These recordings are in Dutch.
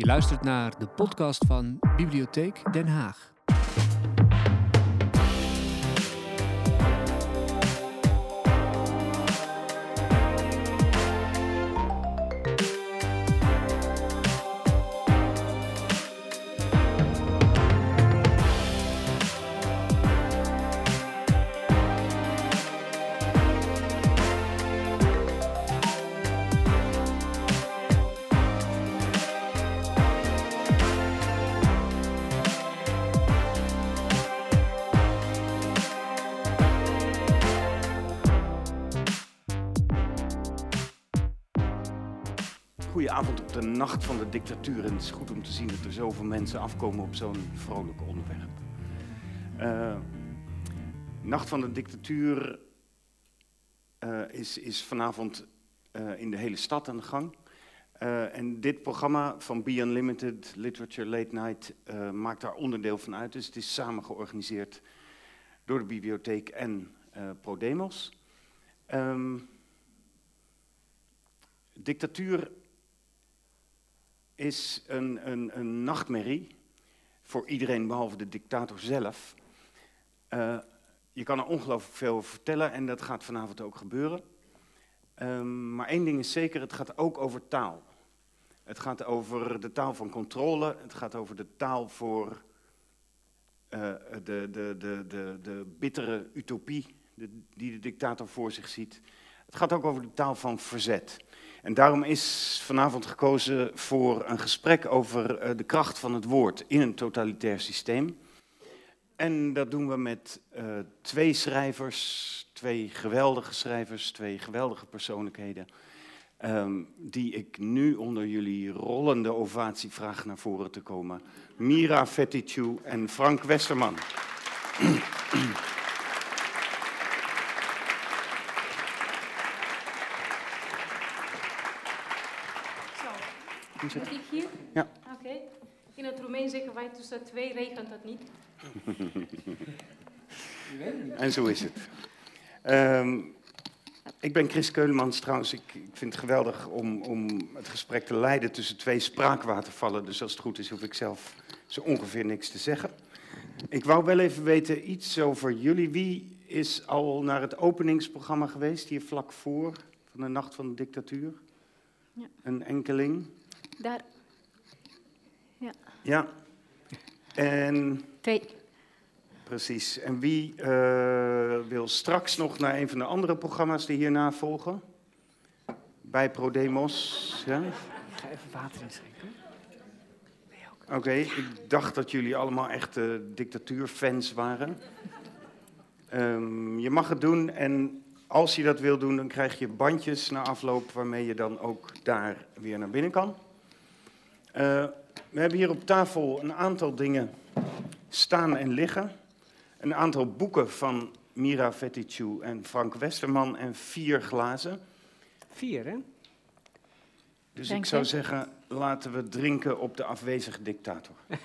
Je luistert naar de podcast van Bibliotheek Den Haag. Nacht van de dictatuur. En het is goed om te zien dat er zoveel mensen afkomen op zo'n vrolijk onderwerp. Uh, nacht van de dictatuur uh, is, is, vanavond uh, in de hele stad aan de gang. en dit programma van Be Unlimited Literature Late Night maakt daar onderdeel van uit. Dus het is samen georganiseerd door de bibliotheek en ProDemos. Um, dictatuur is een, een, een nachtmerrie voor iedereen behalve de dictator zelf. Uh, je kan er ongelooflijk veel over vertellen en dat gaat vanavond ook gebeuren. Um, maar één ding is zeker, het gaat ook over taal. Het gaat over de taal van controle, het gaat over de taal voor uh, de, de, de, de, de bittere utopie die de dictator voor zich ziet. Het gaat ook over de taal van verzet. En daarom is vanavond gekozen voor een gesprek over eh, de kracht van het woord in een totalitair systeem. En dat doen we met uh, twee schrijvers, twee geweldige schrijvers, twee geweldige persoonlijkheden. Um, die ik nu onder jullie rollende ovatie vraag naar voren te komen. Mira Fettichu en Frank Westerman. Moet ik hier? Ja. Oké. Okay. In het Roemeens zeggen wij tussen twee regent dat niet. en zo is het. Um, ik ben Chris Keulemans trouwens. Ik, ik, vind het geweldig om, om het gesprek te leiden tussen twee spraakwatervallen. Dus als het goed is, hoef ik zelf zo ongeveer niks te zeggen. Ik wou wel even weten iets over jullie. Wie is al naar het openingsprogramma geweest, hier vlak voor, van de Nacht van de Dictatuur? Ja. Een enkeling? Daar. Ja. Ja. En. Twee. Precies. En wie uh, wil straks nog naar een van de andere programma's die hierna volgen? Bij ProDemos. Ja? Ik ga even water inschenken. Oké, okay, ik dacht dat jullie allemaal echte dictatuurfans waren. Um, je mag het doen en als je dat wil doen, dan krijg je bandjes na afloop waarmee je dan ook daar weer naar binnen kan. Uh, we hebben hier op tafel een aantal dingen staan en liggen. Een aantal boeken van Mira Fettichu en Frank Westerman en vier glazen. Vier, hè? Dus Denk ik zou je? zeggen, laten we drinken op de afwezige dictator. Oké,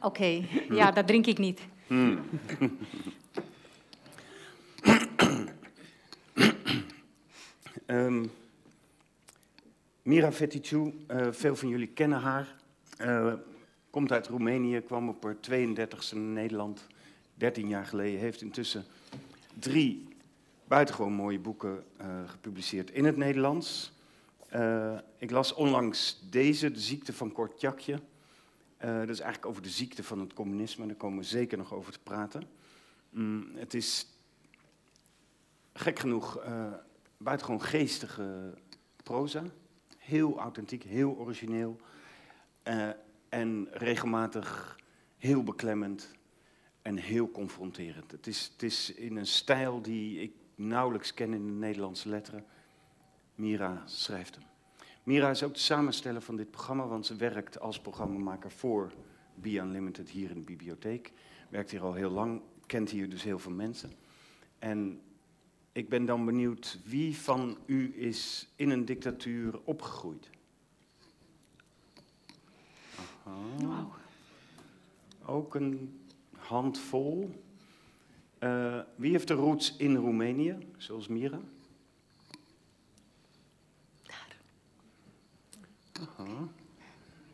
okay. ja, dat drink ik niet. Hmm. um, Mira Fetticu, uh, veel van jullie kennen haar. Uh, komt uit Roemenië, kwam op haar 32e in Nederland, 13 jaar geleden. Heeft intussen drie buitengewoon mooie boeken uh, gepubliceerd in het Nederlands. ik las onlangs deze, De ziekte van Kortjakje. dat is eigenlijk over de ziekte van het communisme, daar komen we zeker nog over te praten. Mm, het is gek genoeg buitengewoon geestige proza heel authentiek, heel origineel. Uh, en regelmatig heel beklemmend en heel confronterend. Het is, het is in een stijl die ik nauwelijks ken in de Nederlandse letteren. Mira schrijft hem. Mira is ook de samensteller van dit programma, want ze werkt als programmamaker voor Be Unlimited hier in de bibliotheek. Werkt hier al heel lang, kent hier dus heel veel mensen. En ik ben dan benieuwd, wie van u is in een dictatuur opgegroeid? Aha. Wow. Ook een handvol. Uh, wie heeft de roots in Roemenië, zoals Mira? Daar. Aha.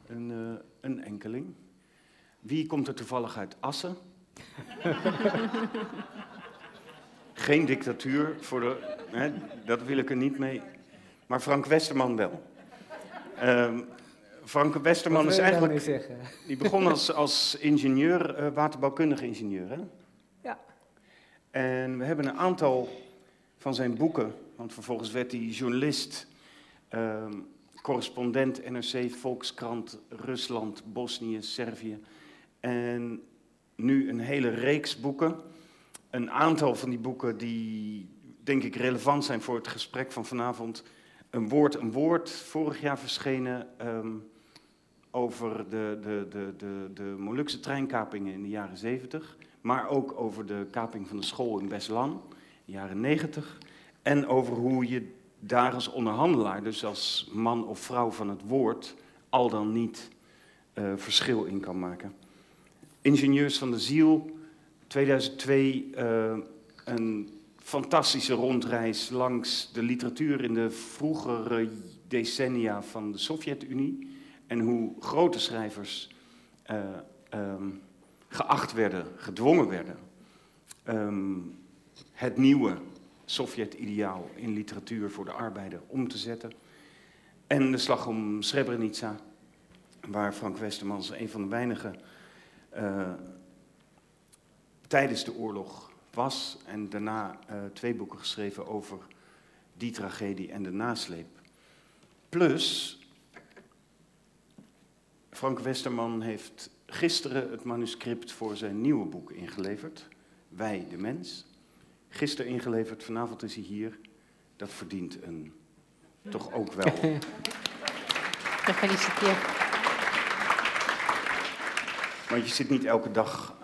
Een, uh, een enkeling. Wie komt er toevallig uit Assen? Geen dictatuur, voor de, hè, dat wil ik er niet mee. Maar Frank Westerman wel. Um, Frank Westerman is eigenlijk. Die begon als, als ingenieur, uh, waterbouwkundig ingenieur. Hè? Ja. En we hebben een aantal van zijn boeken, want vervolgens werd hij journalist, uh, correspondent NRC, Volkskrant, Rusland, Bosnië, Servië. En nu een hele reeks boeken. Een aantal van die boeken die denk ik relevant zijn voor het gesprek van vanavond. Een woord, een woord, vorig jaar verschenen um, over de, de, de, de, de Molukse treinkapingen in de jaren 70. Maar ook over de kaping van de school in Beslan in de jaren 90. En over hoe je daar als onderhandelaar, dus als man of vrouw van het woord, al dan niet uh, verschil in kan maken. Ingenieurs van de Ziel, 2002 uh, een fantastische rondreis langs de literatuur in de vroegere decennia van de Sovjet-Unie. En hoe grote schrijvers uh, um, geacht werden, gedwongen werden. Um, het nieuwe Sovjet-ideaal in literatuur voor de arbeider om te zetten. En de slag om Srebrenica, waar Frank Westermans een van de weinigen uh, tijdens de oorlog was en daarna uh, twee boeken geschreven over die tragedie en de nasleep. Plus, Frank Westerman heeft gisteren het manuscript voor zijn nieuwe boek ingeleverd, Wij de Mens. Gisteren ingeleverd, vanavond is hij hier. Dat verdient een toch ook wel. Gefeliciteerd. Want je zit niet elke dag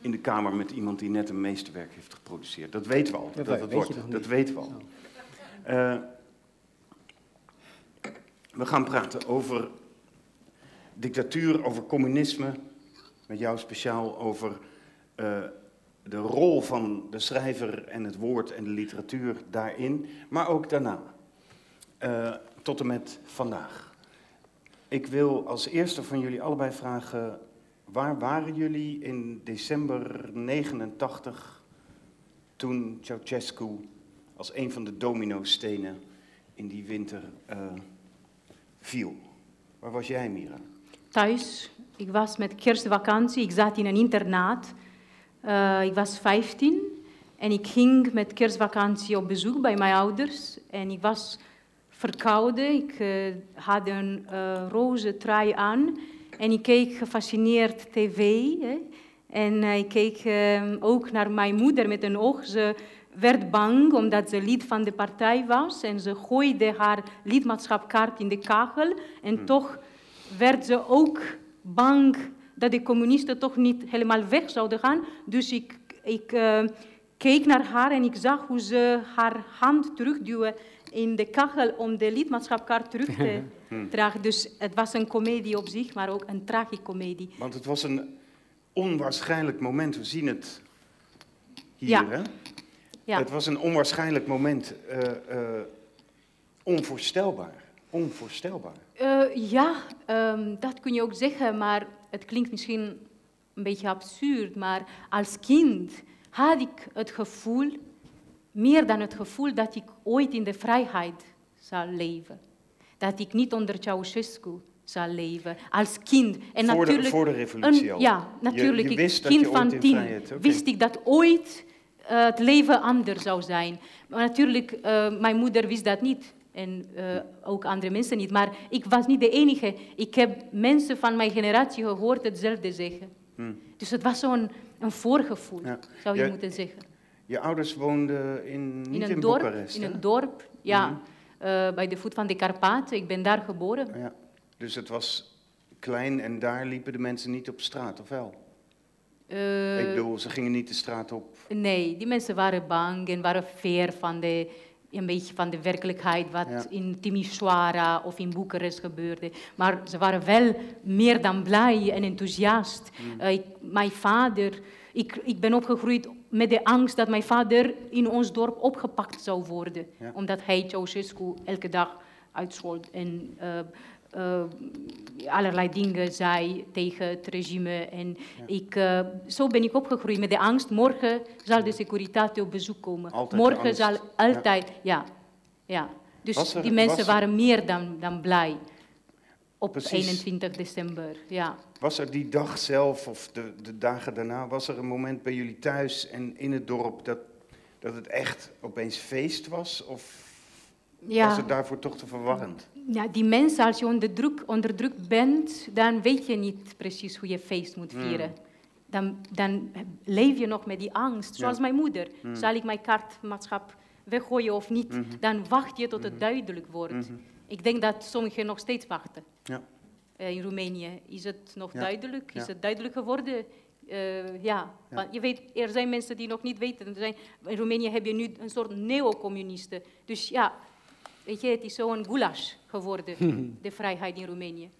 in de kamer met iemand die net een meesterwerk heeft geproduceerd. Dat weten we al. Dat, dat, weet wordt. dat weten we al. Uh, we gaan praten over dictatuur, over communisme. Met jou speciaal over uh, de rol van de schrijver en het woord en de literatuur daarin. Maar ook daarna. Uh, tot en met vandaag. Ik wil als eerste van jullie allebei vragen Waar waren jullie in december 89 toen Ceausescu als een van de dominostenen in die winter uh, viel? Waar was jij, Mira? Thuis. Ik was met kerstvakantie. Ik zat in een internaat. Uh, ik was 15 en ik ging met kerstvakantie op bezoek bij mijn ouders. En ik was verkouden. Ik uh, had een roze trui aan. En ik keek gefascineerd tv. Hè. En uh, ik keek uh, ook naar mijn moeder met een oog. Ze werd bang omdat ze lid van de partij was. En ze gooide haar lidmaatschapkaart in de kachel. En hmm. toch werd ze ook bang dat de communisten toch niet helemaal weg zouden gaan. Dus ik, ik uh, keek naar haar en ik zag hoe ze haar hand terugduwde in de kachel om de lidmaatschapkaart terug te hmm. dragen. Dus het was een komedie op zich, maar ook een tragicomedie. Want het was een onwaarschijnlijk moment. We zien het hier, ja. hè? Ja. Het was een onwaarschijnlijk moment. Uh, uh, onvoorstelbaar. Onvoorstelbaar. Uh, ja, um, dat kun je ook zeggen, maar het klinkt misschien een beetje absurd. Maar als kind had ik het gevoel meer dan het gevoel dat ik ooit in de vrijheid zal leven. Dat ik niet onder Ceausescu zal leven als kind. En voor, natuurlijk, de, voor de revolutie een, Ja, natuurlijk. Je, je wist ik, kind van tien okay. wist ik dat ooit uh, het leven anders zou zijn. Maar natuurlijk, uh, mijn moeder wist dat niet. En uh, ook andere mensen niet. Maar ik was niet de enige. Ik heb mensen van mijn generatie gehoord hetzelfde zeggen. Hmm. Dus het was zo'n een voorgevoel, ja. zou je moeten zeggen. Je ouders woonden in, niet in een in dorp, Boekarest, In hè? een dorp, ja. Mhm. Uh, bij de voet van de Karpaten. Ik ben daar geboren. Ja. Dus het was klein en daar liepen de mensen niet op straat, of wel? Uh, Ik bedoel, ze gingen niet de straat op. Nee, die mensen waren bang en waren ver van de, een beetje van de werkelijkheid wat Ja. in Timisoara of in Boekarest gebeurde. Maar ze waren wel meer dan blij en enthousiast. Mm. Uh, ik, mijn vader, ik, ik ben opgegroeid met de angst dat mijn vader in ons dorp opgepakt zou worden. Ja. Omdat hij Ceausescu elke dag uitschold en uh, uh, allerlei dingen zei tegen het regime. En ik, uh, zo ben ik opgegroeid met de angst. Morgen zal de Securitate op bezoek komen. Altijd Morgen zal altijd, ja. ja. Dus er, die mensen waren meer dan, dan blij op Precies. 21 december. Ja. Was er die dag zelf of de, de dagen daarna, was er een moment bij jullie thuis en in het dorp dat, dat het echt opeens feest was? Of ja. was het daarvoor toch te verwarrend? Ja, die mensen, als je onder druk, onder druk bent, dan weet je niet precies hoe je feest moet hmm. vieren. Dan, dan leef je nog met die angst, zoals mijn moeder. Hmm. Zal ik mijn kaartmaatschap weggooien of niet? Hmm. Dan wacht je tot het duidelijk wordt. Ik denk dat sommigen nog steeds wachten. Ja. Uh, in Roemenië is het nog duidelijk? Is het duidelijk geworden? Uh, ja, Want je weet, er zijn mensen die nog niet weten. Er zijn, in Roemenië heb je nu een soort neocommunisten. Dus ja, weet je, het is zo'n goulash geworden, de vrijheid in Roemenië.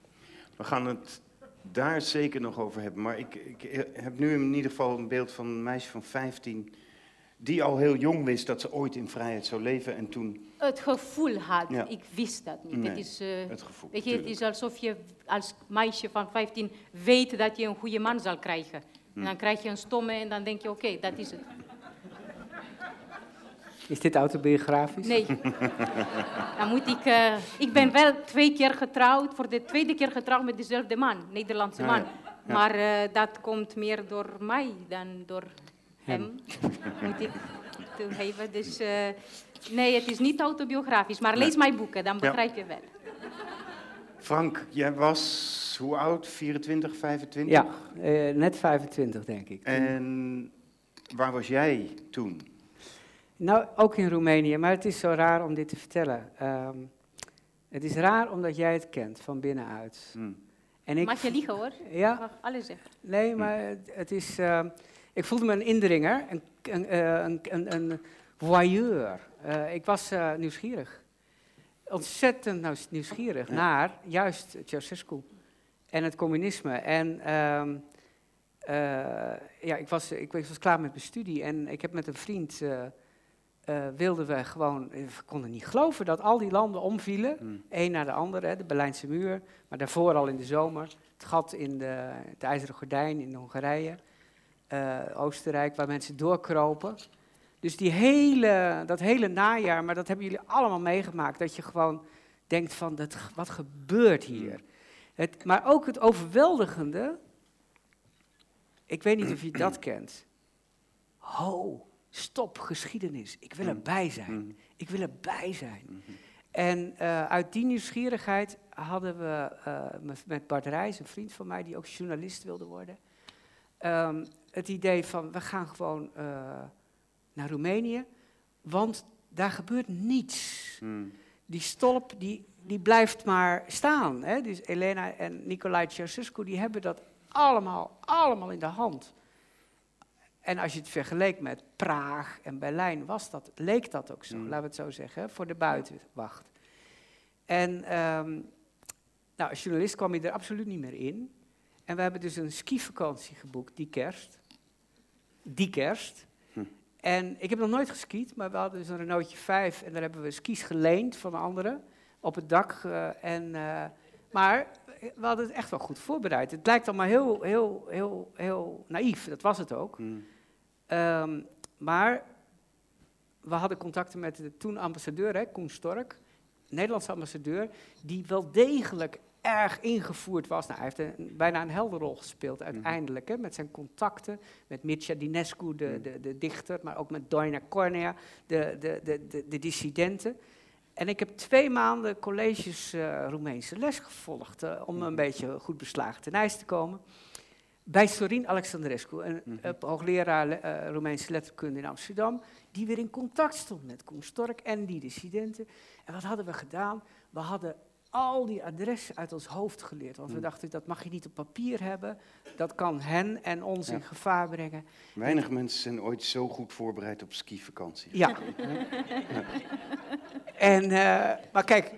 We gaan het daar zeker nog over hebben. Maar ik, ik heb nu in ieder geval een beeld van een meisje van 15 die al heel jong wist dat ze ooit in vrijheid zou leven en toen... Het gevoel had, ik wist dat niet. het, is, uh, het, gevoel, weet je, het is alsof je als meisje van 15 weet dat je een goede man zal krijgen. En dan krijg je een stomme en dan denk je, oké, dat is het. Is dit autobiografisch? Nee. Dan moet ik, uh, ik ben wel twee keer getrouwd, voor de tweede keer getrouwd met dezelfde man, Nederlandse man. Maar uh, dat komt meer door mij dan door hem, moet ik toegeven. Dus uh, nee, het is niet autobiografisch, maar lees mijn boeken, dan begrijp je wel. Frank, jij was hoe oud? 24, 25? Ja, uh, net 25 denk ik. En waar was jij toen? Nou, ook in Roemenië, maar het is zo raar om dit te vertellen. Um, het is raar omdat jij het kent van binnenuit. Hmm. En ik, Mag je liegen hoor? Ja. Mag alles zeggen. Nee, maar het, het is. Uh, ik voelde me een indringer, een, een, eh, een, een voyeur. Uh, ik was uh, nieuwsgierig. Ontzettend nou, nieuwsgierig naar juist Ceausescu en het communisme. En uh, ja, ik was, ik, ik, was klaar met mijn studie en ik heb met een vriend, wilden we gewoon, we konden niet geloven dat al die landen omvielen, hmm. één naar de andere, de Berlijnse muur, maar daarvoor al in de zomer, het gat in de, het ijzeren gordijn in Hongarije uh, Oostenrijk, waar mensen doorkropen. Dus die hele, dat hele najaar, maar dat hebben jullie allemaal meegemaakt, dat je gewoon denkt van, dat, wat gebeurt hier? Het, maar ook het overweldigende, ik weet niet of je dat kent. Ho, stop geschiedenis, ik wil erbij zijn. Ik wil erbij zijn. En uh, uit die nieuwsgierigheid hadden we uh, met Bart Rijs, een vriend van mij die ook journalist wilde worden, um, het idee van we gaan gewoon uh, naar Roemenië, want daar gebeurt niets. Hmm. Die stolp die, die blijft maar staan. Hè? Dus Elena en Nicolae Ceausescu die hebben dat allemaal, allemaal in de hand. En als je het vergeleek met Praag en Berlijn, was dat, leek dat ook zo, hmm. laten we het zo zeggen, voor de buitenwacht. En um, nou, als journalist kwam je er absoluut niet meer in. En we hebben dus een skivakantie geboekt, die kerst. Die kerst. Hm. En ik heb nog nooit geskiet, maar we hadden dus een Renaultje 5 en daar hebben we skis geleend van anderen op het dak. Uh, en, uh, maar we hadden het echt wel goed voorbereid. Het lijkt allemaal heel, heel, heel, heel naïef, dat was het ook. Hm. Um, maar we hadden contacten met de toen ambassadeur, hè, Koen Stork, Nederlandse ambassadeur, die wel degelijk erg ingevoerd was. Nou, hij heeft een, bijna een helder rol gespeeld mhm. uiteindelijk, hè, met zijn contacten met Mircea Dinescu, de, mhm. de, de, dichter, maar ook met Doina Cornea, de, de, de, de, de dissidenten. En ik heb twee maanden colleges uh, Roemeense les gevolgd uh, om een mhm. beetje goed beslagen ten ijs te komen. Bij Sorin Alexandrescu, een hoogleraar uh, Roemeense letterkunde in Amsterdam, die weer in contact stond met Koen Stork en die dissidenten. En wat hadden we gedaan? We hadden al die adressen uit ons hoofd geleerd. Want we hmm. dachten, dat mag je niet op papier hebben. Dat kan hen en ons in gevaar brengen. Weinig mensen zijn ooit zo goed voorbereid op skivakantie. Ja. ja. En, uh, maar kijk,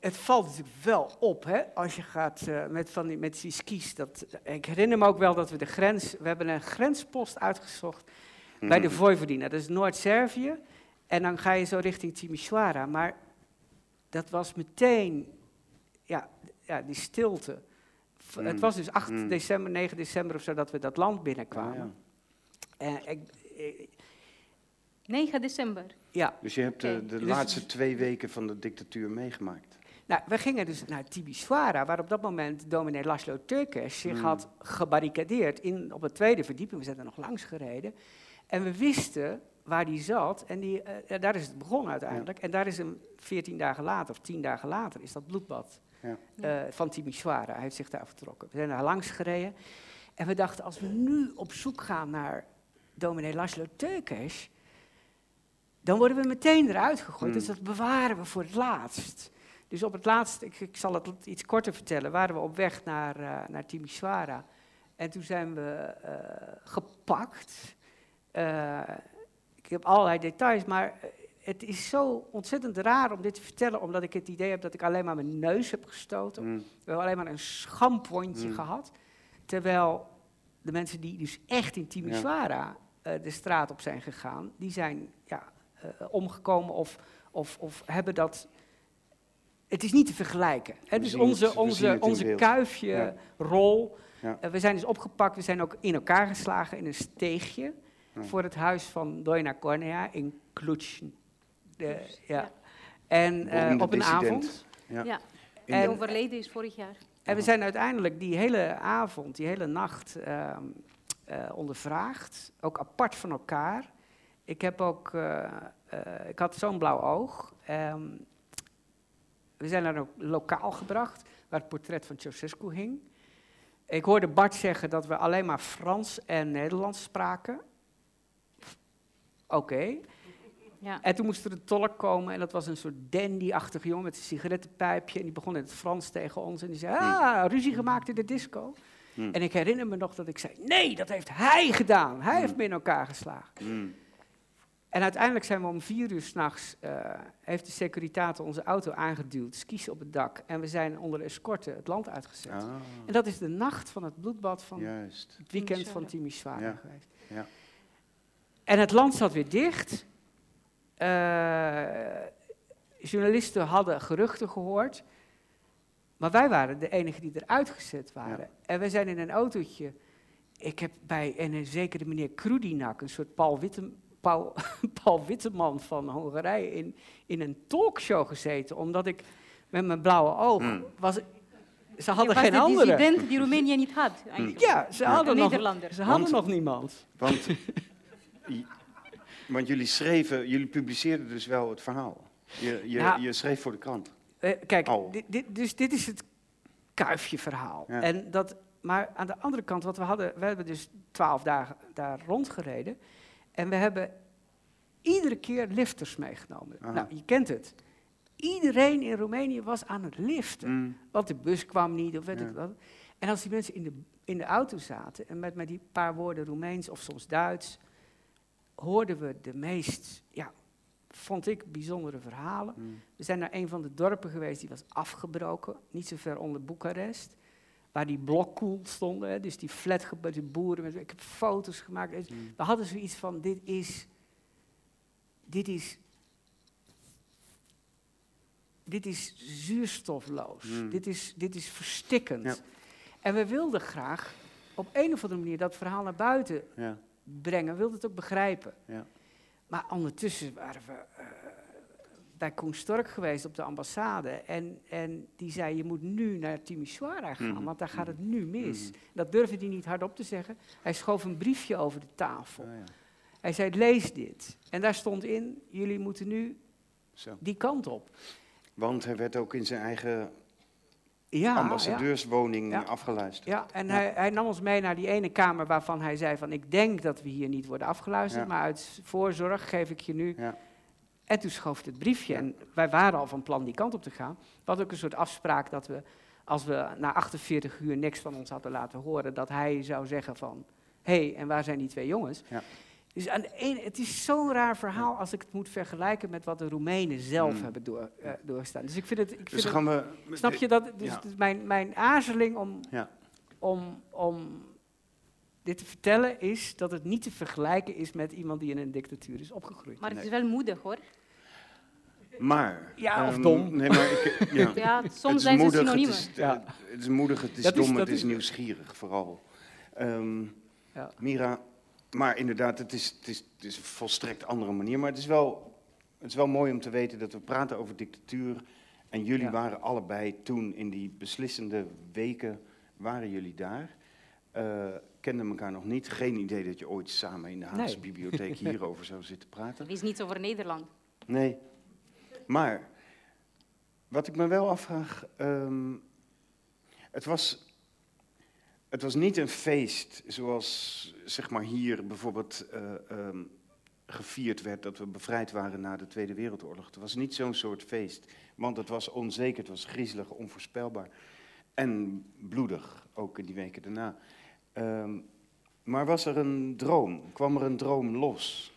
het valt natuurlijk wel op, hè, als je gaat uh, met, van die, met die skis. Dat, ik herinner me ook wel dat we de grens, we hebben een grenspost uitgezocht bij de hmm. Vojvodina. Dat is Noord-Servië. En dan ga je zo richting Timișoara. Maar dat was meteen ja, ja, die stilte Het Mm. was dus 8 Mm. december, 9 december of zo dat we dat land binnenkwamen. Ja, ja. En ik, eh, 9 december. ja, Dus je hebt de, Oké. de Dus- laatste twee weken van de dictatuur meegemaakt. nou, we gingen dus naar Timisoara, waar op dat moment dominee Laszlo Turkes zich Mm. had gebarricadeerd in, op het tweede verdieping. We zijn er nog langs gereden. En we wisten waar die zat. En die, eh, ja, daar is het begonnen uiteindelijk. En daar is hem 14 dagen later, of 10 dagen later, is dat bloedbad Ja. eh, van Timisoara. Hij heeft zich daar vertrokken. We zijn daar langs gereden. En we dachten, als we nu op zoek gaan naar dominee Laszlo Turkes, dan worden we meteen eruit gegooid. Mm. Dus dat bewaren we voor het laatst. Dus op het laatst, ik, ik zal het iets korter vertellen, waren we op weg naar, eh naar Timisoara. En toen zijn we eh, gepakt. Ik heb allerlei details, maar het is zo ontzettend raar om dit te vertellen, omdat ik het idee heb dat ik alleen maar mijn neus heb gestoten. Mm. We hebben alleen maar een schampontje Mm. gehad. Terwijl de mensen die dus echt in Timisoara eh, de straat op zijn gegaan, die zijn ja, eh, omgekomen of, of, of hebben dat. Het is niet te vergelijken. Hè? Dus onze, onze, onze beeld. kuifje, Ja. rol. Ja. eh, we zijn dus opgepakt, we zijn ook in elkaar geslagen in een steegje Ja. voor het huis van Doina Cornea in Cluj. De, ja. Ja. En eh, op een dissident. avond. Ja. Ja. In Die En- overleden is vorig jaar. En we zijn uiteindelijk die hele avond, die hele nacht ehm, eh, ondervraagd. Ook apart van elkaar. Ik heb ook, eh, eh, ik had zo'n blauw oog. Ehm, we zijn naar een lokaal gebracht waar het portret van Ceausescu hing. Ik hoorde Bart zeggen dat we alleen maar Frans en Nederlands spraken. Oké. Ja. En toen moest er een tolk komen en dat was een soort dandy-achtig jongen met een sigarettenpijpje. En die begon in het Frans tegen ons en die zei, ah, ruzie gemaakt in de disco. Hmm. En ik herinner me nog dat ik zei, nee, dat heeft hij gedaan. Hij heeft Hmm. me in elkaar geslagen. Mm. En uiteindelijk zijn we om vier uur s'nachts, uh, heeft de securitator onze auto aangeduwd, skis op het dak. En we zijn onder escorte het land uitgezet. Ah, En dat is de nacht van het bloedbad van juist. het weekend van Timisoara Ja. geweest. Ja. En het land zat weer dicht. Eh, journalisten hadden geruchten gehoord. Maar wij waren de enigen die eruit gezet waren. Ja. En wij zijn in een autootje. Ik heb bij en een zekere meneer Krudinak, een soort Paul, Witte, Paul, Paul Witteman van Hongarije, in, in een talkshow gezeten. Omdat ik met mijn blauwe oog Hmm. was. Ze hadden was geen de andere. dissident die Roemenië niet had. Eigenlijk. Ja, ze hadden, nog, Nederlander. ze hadden Want- nog niemand. Want, want jullie schreven, jullie publiceerden dus wel het verhaal. Je, je, Ja. je schreef voor de krant. Eh, kijk, dit, dit, dus dit is het kuifje-verhaal. Ja. En dat, maar aan de andere kant, wat we hadden, we hebben dus twaalf dagen daar rondgereden. En we hebben iedere keer lifters meegenomen. Aha. Nou, je kent het. Iedereen in Roemenië was aan het liften. Mm. Want de bus kwam niet, of weet Ja. ik wat. En als die mensen in de, in de auto zaten en met, met die paar woorden Roemeens of soms Duits, hoorden we de meest, ja, vond ik, bijzondere verhalen. Mm. We zijn naar een van de dorpen geweest die was afgebroken, niet zo ver onder Boekarest. Waar die blokkoel stonden, hè, dus die flatgebouwen, die boeren. Met, ik heb foto's gemaakt. Dus Mm. We hadden zoiets van, dit is, dit is, dit is zuurstofloos. Mm. Dit, is, dit is verstikkend. Ja. En we wilden graag op een of andere manier dat verhaal naar buiten Ja. Brengen. We wilden het ook begrijpen. Ja. Maar ondertussen waren we eh, bij Koen Stork geweest op de ambassade. En, en die zei, je moet nu naar Timisoara gaan, Mhm. want daar gaat het nu mis. Mhm. Dat durfde hij niet hardop te zeggen. Hij schoof een briefje over de tafel. Ah, ja. Hij zei, lees dit. En daar stond in, jullie moeten nu Zo. die kant op. Want hij werd ook in zijn eigen Ja, ambassadeurswoning Ja. afgeluisterd. Ja, en Ja. Hij, hij nam ons mee naar die ene kamer waarvan hij zei van... ik denk dat we hier niet worden afgeluisterd, maar uit voorzorg geef ik je nu... Ja. En toen schoof het briefje en wij waren al van plan die kant op te gaan. We hadden ook een soort afspraak dat we, als we na 48 uur niks van ons hadden laten horen... dat hij zou zeggen van, hé, hey, en waar zijn die twee jongens? Ja. Dus aan de ene, het is zo'n raar verhaal als ik het moet vergelijken met wat de Roemenen zelf Mm. hebben door, eh, doorstaan. Dus ik vind het... Ik vind Dus het we... Snap je dat? Dus Ja. mijn, mijn aarzeling om, Ja. om, om dit te vertellen is dat het niet te vergelijken is met iemand die in een dictatuur is opgegroeid. Maar het Nee. is wel moedig hoor. Maar... Ja, of ehm, dom. Nee, maar ik, ja. Ja, Het soms is zijn ze moedig, het synoniemen. is, Ja. het is moedig, het is Dat dom, het is is- nieuwsgierig vooral. Ehm, Ja. Mira, maar inderdaad, het is, het, is, het is een volstrekt andere manier. Maar het is, wel, het is wel mooi om te weten dat we praten over dictatuur. En jullie Ja. waren allebei toen in die beslissende weken, waren jullie daar. Eh, kenden elkaar nog niet. Geen idee dat je ooit samen in de Haagse Nee. bibliotheek hierover zou zitten praten. Er is niets over Nederland. Nee. Maar, wat ik me wel afvraag, ehm, het, was, het was niet een feest zoals zeg maar hier bijvoorbeeld eh, ehm, gevierd werd dat we bevrijd waren na de Tweede Wereldoorlog. Het was niet zo'n soort feest, want het was onzeker, het was griezelig, onvoorspelbaar en bloedig, ook in die weken daarna. Ehm, maar was er een droom? Kwam er een droom los?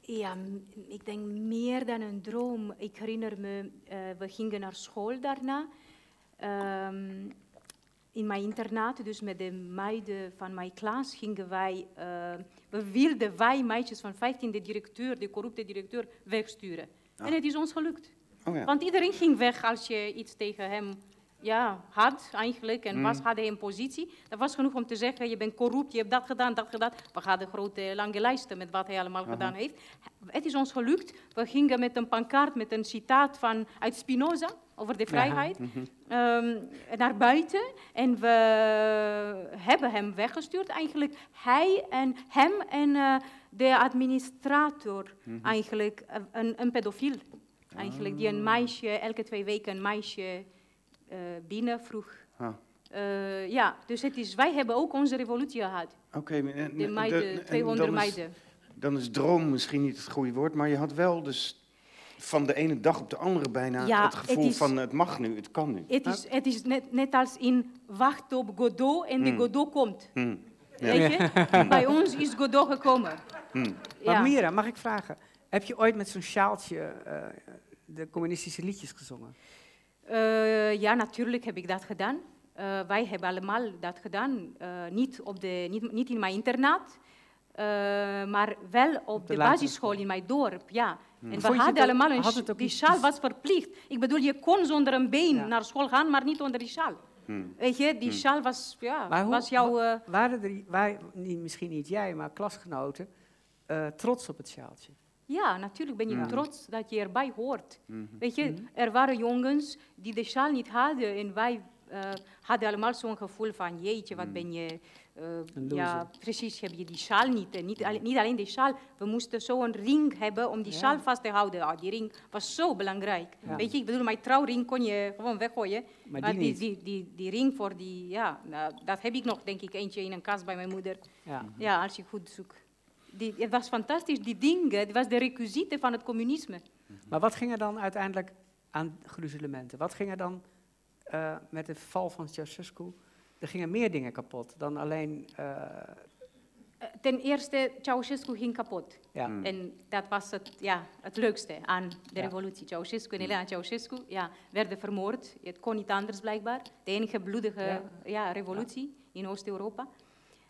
Ja, ik denk meer dan een droom. Ik herinner me, eh, we gingen naar school daarna. Ehm, in mijn internaat, dus met de meiden van mijn klas, gingen wij, eh, we wilden wij meisjes van 15 de directeur, de corrupte directeur, wegsturen. Ah. En het is ons gelukt. Oh ja. Want iedereen ging weg als je iets tegen hem ja, had eigenlijk en Mm. was, had hij een positie. Dat was genoeg om te zeggen, je bent corrupt, je hebt dat gedaan, dat gedaan. We hadden grote lange lijsten met wat hij allemaal Aha. gedaan heeft. Het is ons gelukt. We gingen met een pankaart met een citaat van, uit Spinoza over de vrijheid Mhm. ehm, naar buiten. En we hebben hem weggestuurd eigenlijk. Hij en hem en eh, de administrator Mhm. eigenlijk, eh, een, een pedofiel. Eigenlijk, die Ah. een meisje, elke twee weken een meisje eh binnen vroeg. Ah. Ja, dus het is, wij hebben ook onze revolutie gehad. Oké, maar- en- De en- meiden, en 200 dan is- meiden. Dan is droom misschien niet het goede woord, maar je had wel dus van de ene dag op de andere bijna Ja, het gevoel het is- van het mag nu, het kan nu. Het is, het is net, net als in wacht op Godot en de Hmm. Godot komt. Hm. Ja. Weet je? Bij ons is Godot gekomen. Hm. Maar. Mira, mag ik vragen? Heb je ooit met zo'n sjaaltje eh, de communistische liedjes gezongen? Eh, ja, natuurlijk heb ik dat gedaan. Eh, wij hebben allemaal dat gedaan. Eh, niet, op de, niet, niet in mijn internaat, eh, maar wel op, de de, basisschool in mijn dorp. Ja. En we hadden het allemaal een had sch- het ook Die sjaal was verplicht. Ik bedoel, je kon zonder een been Ja. naar school gaan, maar niet onder die sjaal. Hm. Weet je, die sjaal was, ja, Maar hoe- was jouw... eh, Waren er, wij, niet, misschien niet jij, maar klasgenoten, eh, trots op het sjaaltje? Ja, natuurlijk ben je Ja. trots dat je erbij hoort. Weet je, er waren jongens die de sjaal niet hadden en wij eh, hadden allemaal zo'n gevoel van jeetje, wat ben je... ja, precies, heb je die sjaal niet. Niet, alleen- niet alleen die sjaal, we moesten zo'n ring hebben om die Ja. sjaal vast te houden. Ah, die ring was zo belangrijk. Ja. Weet je, ik bedoel, mijn trouwring kon je gewoon weggooien. Maar Maar die die, die, die, die ring voor die, ja, nou, dat heb ik nog, denk ik, eentje in een kast bij mijn moeder. Ja. Ja, als je goed zoekt. Die, het was fantastisch, die dingen, het was de requisiete van het communisme. Maar wat ging er dan uiteindelijk aan gruzelementen? Wat ging er dan eh, met de val van Ceausescu? Er gingen meer dingen kapot dan alleen... eh, Eh, Ten eerste, Ceausescu ging kapot. ja. Hm. En dat was het, ja, het leukste aan de Ja. revolutie. Ceausescu en Elena Ceausescu ja, werden vermoord. Het kon niet anders blijkbaar. De enige bloedige Ja. ja. revolutie in Oost-Europa.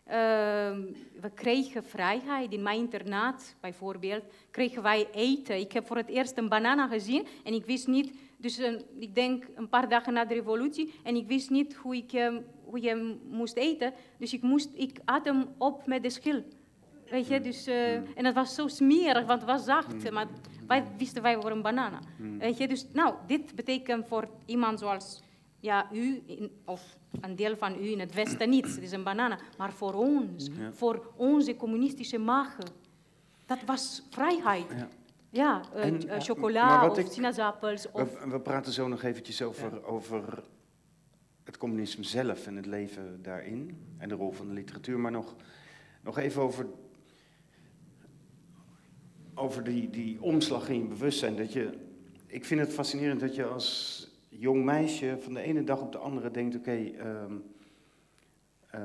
Ehm, we kregen vrijheid. In mijn internaat bijvoorbeeld kregen wij eten. Ik heb voor het eerst een banana gezien en ik wist niet, dus een- ik denk een paar dagen na de revolutie, en ik wist niet hoe ik hem, hoe je moest eten. Dus ik, moest, ik at hem op met de schil. Weet je, dus, eh, en het was zo smerig, want het was zacht. Maar wij wisten wij voor een banana. Weet je, dus nou, dit betekent voor iemand zoals ja, u, in- of een deel van u in het Westen niets, het is een banana. Maar voor ons, Ja. voor onze communistische magen, dat was vrijheid. Ja. Ja, eh, En, eh, chocola of ik- sinaasappels. Of, We, we praten zo nog eventjes over, over het communisme zelf en het leven daarin en de rol van de literatuur, maar nog, nog even over, over die, die omslag in je bewustzijn. Dat je, ik vind het fascinerend dat je als jong meisje van de ene dag op de andere denkt, oké, ehm, eh,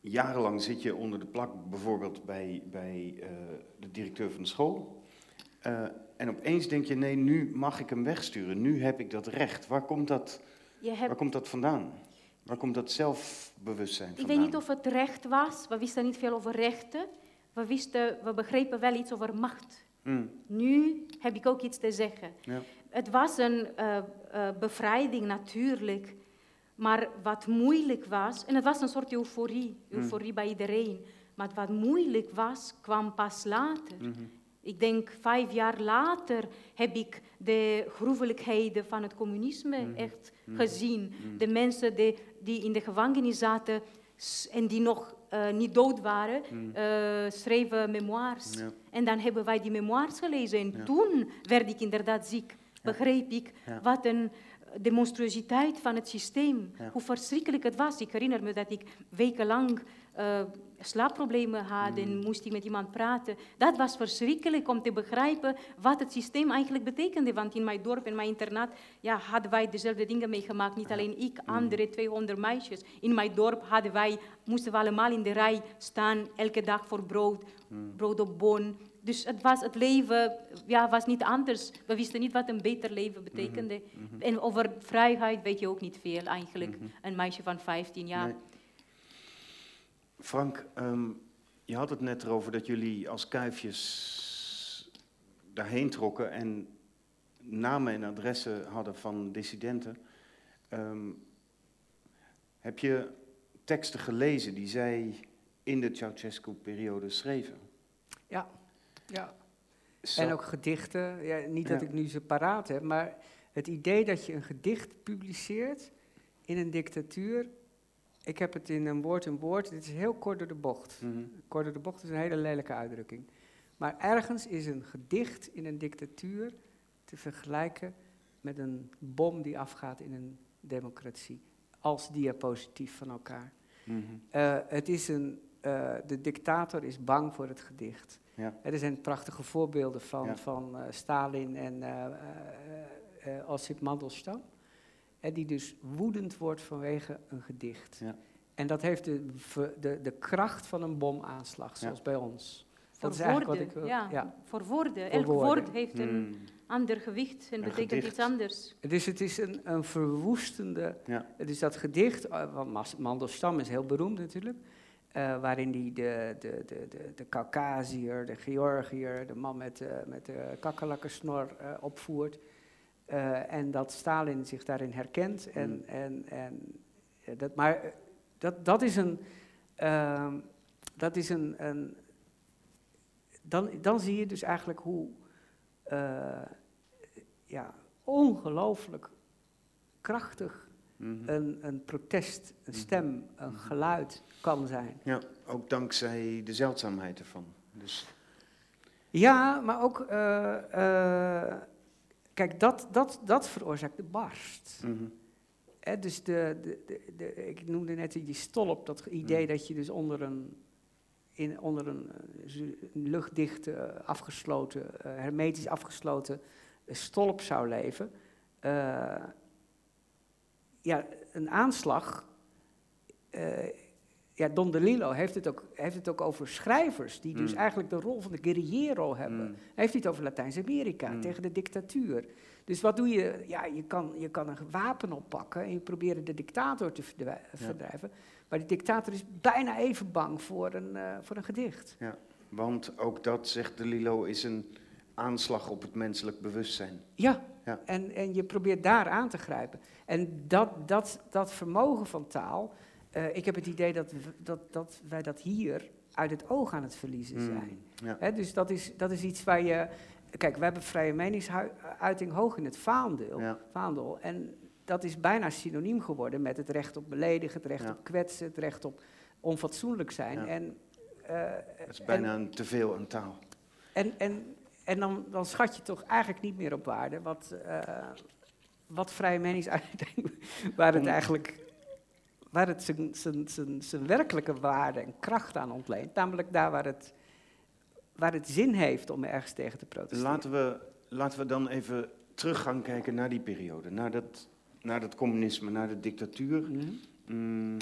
jarenlang zit je onder de plak bijvoorbeeld bij, bij eh, de directeur van de school. Eh, en opeens denk je, nee, nu mag ik hem wegsturen. Nu heb ik dat recht. Waar komt dat, je waar komt dat vandaan? Waar komt dat zelfbewustzijn ik vandaan? weet niet of het recht was, we wisten niet veel over rechten. We, wisten, we begrepen wel iets over macht. Mm, Nu heb ik ook iets te zeggen. ja. Het was een eh, eh, bevrijding natuurlijk, maar wat moeilijk was, en het was een soort euforie, euforie bij iedereen, maar wat moeilijk was, kwam pas later. Mhm. Ik denk vijf jaar later heb ik de gruwelijkheden van het communisme echt gezien. De mensen die, die in de gevangenis zaten en die nog eh, niet dood waren, eh, schreven memoires. Ja. En dan hebben wij die memoires gelezen. En Ja. toen werd ik inderdaad ziek. Begreep ik Ja. wat een de monstruositeit van het systeem, hoe verschrikkelijk het was. Ik herinner me dat ik wekenlang eh, slaapproblemen had en moest ik met iemand praten. Dat was verschrikkelijk om te begrijpen wat het systeem eigenlijk betekende. Want in mijn dorp en mijn internaat ja, hadden wij dezelfde dingen meegemaakt. Niet alleen ik, andere 200 meisjes. In mijn dorp hadden wij, moesten we allemaal in de rij staan, elke dag voor brood, brood op boon. Dus het, was, het leven ja, was niet anders. We wisten niet wat een beter leven betekende. En over vrijheid weet je ook niet veel eigenlijk. Een meisje van 15 jaar. Nee. Frank, ehm, je had het net erover dat jullie als kuifjes daarheen trokken en namen en adressen hadden van dissidenten. Ehm, heb je teksten gelezen die zij in de Ceausescu-periode schreven? Ja, ja. Zo- En ook gedichten. Ja, niet dat Ja. ik nu ze paraat heb, maar het idee dat je een gedicht publiceert in een dictatuur. Ik heb het in een woord en woord. Dit is heel kort door de bocht. Mhm. Kort door de bocht is een hele lelijke uitdrukking. Maar ergens is een gedicht in een dictatuur te vergelijken met een bom die afgaat in een democratie. Als diapositief van elkaar. Mhm. Eh, het is een, eh, de dictator is bang voor het gedicht. Ja. Er zijn prachtige voorbeelden van, Ja. van eh, Stalin en eh, Osip Mandelstam. En die dus woedend wordt vanwege een gedicht. Ja. En dat heeft de, de, de kracht van een bomaanslag, zoals bij ons. Voor Dat is eigenlijk wat ik wil. ja, ja. voor woorden. Voor Elk woorden. woord heeft een Mm. ander gewicht en Een betekent gedicht. iets anders. Dus het is een, een verwoestende. Ja. Het is dat gedicht, eh, want Mandelstam is heel beroemd natuurlijk. eh, waarin hij de, de, de, de, de Caucasiër, de Georgiër, de man met, eh, met de kakkerlakkensnor eh, opvoert. Eh, en dat Stalin zich daarin herkent. En, Mm. en, en, eh, dat, maar eh, dat, dat is een. ehm, dat is een. een dan, dan zie je dus eigenlijk hoe. ja, ongelooflijk krachtig Mhm. een, een protest, een stem, een geluid kan zijn. Ja, ook dankzij de zeldzaamheid ervan. Dus, Ja, maar ook, kijk, dat, dat, dat veroorzaakt de barst. mhm. Dus de, de, de, ik noemde net die stolp, dat idee Mm. dat je dus onder een, in, onder een eh, luchtdichte, eh, afgesloten, eh, hermetisch afgesloten stolp zou leven. Ja, een aanslag. Ja, Don DeLillo heeft het, ook, heeft het ook over schrijvers, die dus Mm. eigenlijk de rol van de guerrillero hebben. Mm. Hij heeft het over Latijns-Amerika, Mm. tegen de dictatuur. Dus wat doe je? Ja, je kan, je kan een wapen oppakken en je probeert de dictator te verdrij- verdrijven. Maar die dictator is bijna even bang voor een, eh, voor een gedicht. Want ook dat, zegt de Lilo, is een aanslag op het menselijk bewustzijn. Ja, Ja. En, en je probeert daar aan te grijpen. En dat, dat, dat vermogen van taal, eh, ik heb het idee dat, dat, dat wij dat hier uit het oog aan het verliezen Mm. zijn. Ja. Dus dat is, dat is iets waar je. Kijk, we hebben vrije meningsuiting hoog in het vaandel. Ja. vaandel. En dat is bijna synoniem geworden met het recht op beledigen, het recht Ja. op kwetsen, het recht op onfatsoenlijk zijn. Ja. En, eh, Dat is bijna een teveel aan taal. en, en, en dan, dan schat je toch eigenlijk niet meer op waarde wat, eh, wat vrije meningsuiting, waar het eigenlijk waar het zijn, zijn, zijn, zijn werkelijke waarde en kracht aan ontleent. Namelijk daar waar het, waar het zin heeft om ergens tegen te protesteren. Laten we, laten we dan even terug gaan kijken naar die periode. Naar dat, naar dat communisme, naar de dictatuur. Mhm. Mm,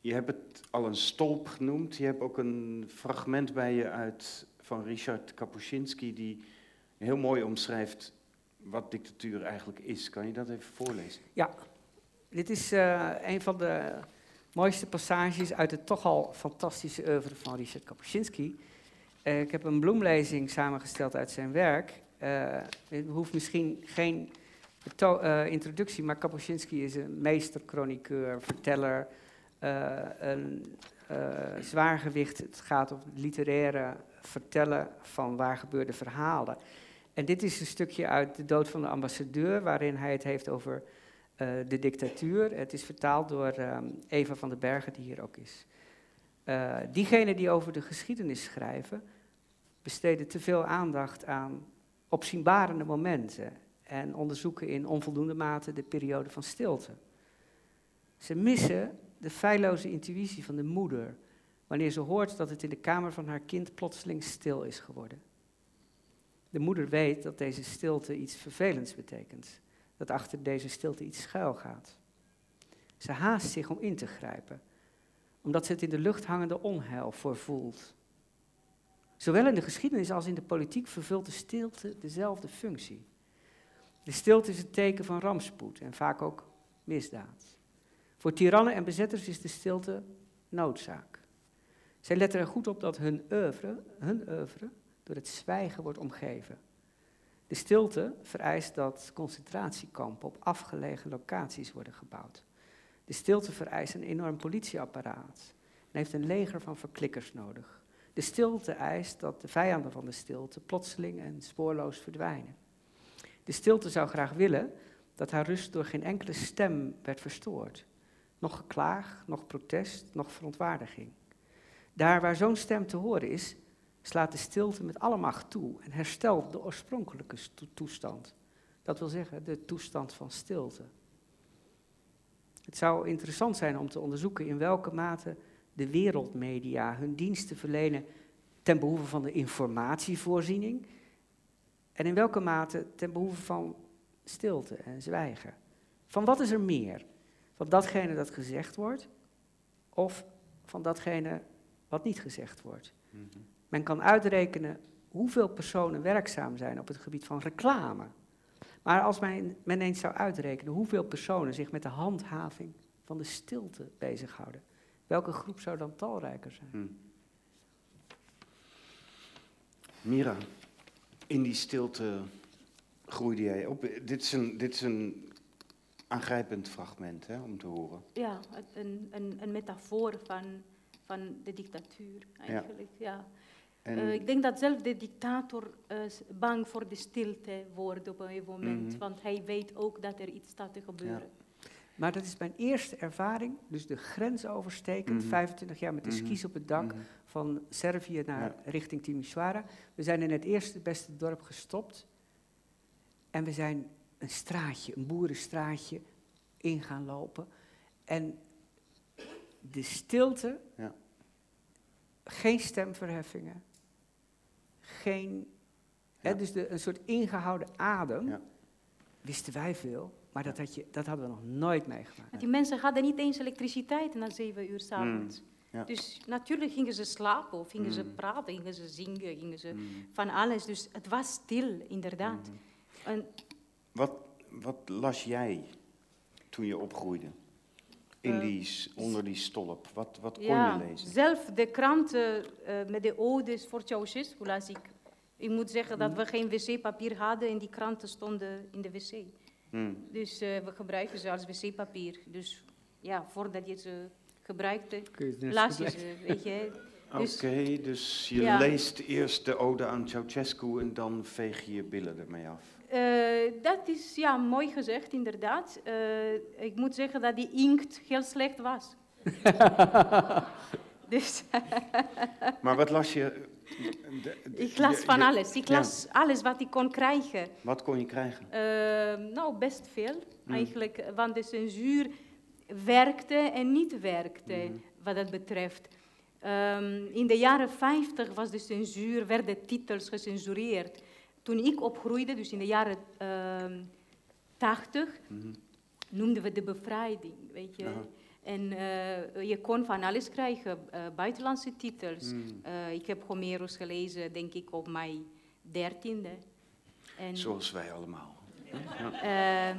je hebt het al een stolp genoemd. Je hebt ook een fragment bij je uit, van Richard Kapuscinski... die heel mooi omschrijft wat dictatuur eigenlijk is. Kan je dat even voorlezen? Dit is eh, een van de mooiste passages uit het toch al fantastische oeuvre van Richard Kapuscinski. Eh, ik heb een bloemlezing samengesteld uit zijn werk. Uh, het hoeft misschien geen introductie, maar Kapuscinski is een meester, chroniqueur, verteller, een zwaargewicht. Het gaat om het literaire vertellen van waar gebeurde verhalen. En dit is een stukje uit De Dood van de Ambassadeur, waarin hij het heeft over de dictatuur. Het is vertaald door um, Eva van den Bergen, die hier ook is. Uh, diegenen die over de geschiedenis schrijven, besteden te veel aandacht aan opzienbarende momenten en onderzoeken in onvoldoende mate de periode van stilte. Ze missen de feilloze intuïtie van de moeder wanneer ze hoort dat het in de kamer van haar kind plotseling stil is geworden. De moeder weet dat deze stilte iets vervelends betekent, dat achter deze stilte iets schuil gaat. Ze haast zich om in te grijpen, omdat ze het in de lucht hangende onheil voorvoelt. Zowel in de geschiedenis als in de politiek vervult de stilte dezelfde functie. De stilte is het teken van rampspoed en vaak ook misdaad. Voor tirannen en bezetters is de stilte noodzaak. Zij letten er goed op dat hun oeuvre, hun oeuvre door het zwijgen wordt omgeven. De stilte vereist dat concentratiekampen op afgelegen locaties worden gebouwd. De stilte vereist een enorm politieapparaat en heeft een leger van verklikkers nodig. De stilte eist dat de vijanden van de stilte plotseling en spoorloos verdwijnen. De stilte zou graag willen dat haar rust door geen enkele stem werd verstoord. Nog geklaag, nog protest, nog verontwaardiging. Daar waar zo'n stem te horen is, slaat de stilte met alle macht toe en herstelt de oorspronkelijke toestand. Dat wil zeggen, de toestand van stilte. Het zou interessant zijn om te onderzoeken in welke mate de wereldmedia hun diensten verlenen ten behoeve van de informatievoorziening en in welke mate ten behoeve van stilte en zwijgen. Van wat is er meer? Van datgene dat gezegd wordt of van datgene wat niet gezegd wordt? Mhm. Men kan uitrekenen hoeveel personen werkzaam zijn op het gebied van reclame. Maar als men, men eens zou uitrekenen hoeveel personen zich met de handhaving van de stilte bezighouden, Welke groep zou dan talrijker zijn? Hmm. Mira, in die stilte groeide jij op. Dit is een, dit is een aangrijpend fragment hè, om te horen. Ja, een, een, een metafoor van, van de dictatuur eigenlijk. Ja. Uh, ik denk dat zelf de dictator uh, bang voor de stilte wordt op een moment, mhm. want hij weet ook dat er iets staat te gebeuren. Maar dat is mijn eerste ervaring, dus de grens overstekend, 25 mhm. jaar met de skis mhm. op het dak van Servië naar richting Timisoara. We zijn in het eerste beste dorp gestopt en we zijn een straatje, een boerenstraatje, in gaan lopen. En de stilte, ja. geen stemverheffingen, geen, hè, dus de, een soort ingehouden adem, wisten wij veel. Maar dat, had je, dat hadden we nog nooit meegemaakt. Die mensen hadden niet eens elektriciteit na zeven uur s'avonds. Mm, Dus natuurlijk gingen ze slapen of gingen ze mm. praten, gingen ze zingen, gingen ze mm. van alles. Dus het was stil, inderdaad. En, wat, wat las jij toen je opgroeide? In eh, die, onder die stolp, wat, wat kon je lezen? Zelf de kranten uh, met de odes voor Ceausescu las ik. Ik moet zeggen dat we geen wc-papier hadden en die kranten stonden in de wc. Hmm. Dus uh, we gebruiken ze als wc-papier. Dus ja, voordat je ze gebruikte, las je ze, weet je. Dus, Oké, dus je leest eerst de ode aan Ceausescu en dan veeg je je billen ermee af. Uh, dat is ja, mooi gezegd, inderdaad. Uh, ik moet zeggen dat die inkt heel slecht was. dus maar wat las je ik las van alles. Ik las alles wat ik kon krijgen. Wat kon je krijgen? Uh, nou, best veel mm. eigenlijk. Want de censuur werkte en niet werkte, mm. wat dat betreft. Um, in de jaren 50 was de censuur, werden titels gecensureerd. Toen ik opgroeide, dus in de jaren uh, 80, mm. noemden we de bevrijding, weet je. En uh, je kon van alles krijgen, uh, buitenlandse titels. Mm. Uh, ik heb Homerus gelezen, denk ik, op mijn dertiende. En, Zoals wij allemaal. Ja.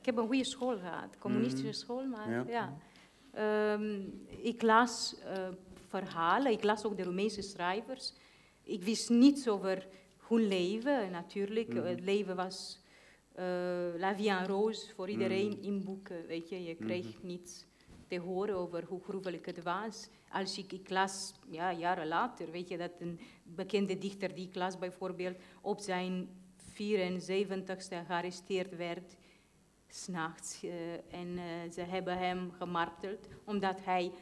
ik heb een goede school gehad, communistische mm. school, maar ja. ja. Um, ik las verhalen, ik las ook de Roemeense schrijvers. ik wist niets over hun leven, natuurlijk. Mhm. Het leven was eh, la vie en rose voor iedereen Mhm. in boeken, weet je. Je kreeg niets te horen over hoe gruwelijk het was. Als ik, ik las, ja, jaren later, weet je, dat een bekende dichter die ik las bijvoorbeeld op zijn 74ste gearresteerd werd, s'nachts. eh en eh, ze hebben hem gemarteld omdat hij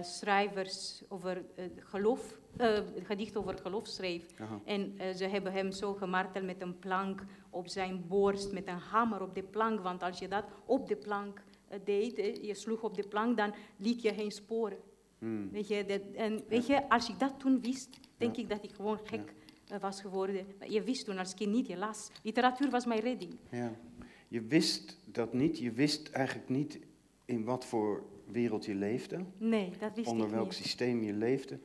schrijvers over eh, geloof, eh, gedicht over geloof schreef. Aha. En eh, ze hebben hem zo gemarteld met een plank op zijn borst, met een hamer op de plank. Want als je dat op de plank eh, deed, eh, je sloeg op de plank, dan liet je geen sporen. Hmm. Weet je, dat, en weet je, als ik dat toen wist, denk ik dat ik gewoon gek eh, was geworden. Maar je wist toen als kind niet, je las. Literatuur was mijn redding. Ja. Je wist dat niet. Je wist eigenlijk niet in wat voor wereld je leefde. Nee, dat wist onder ik welk niet. systeem je leefde.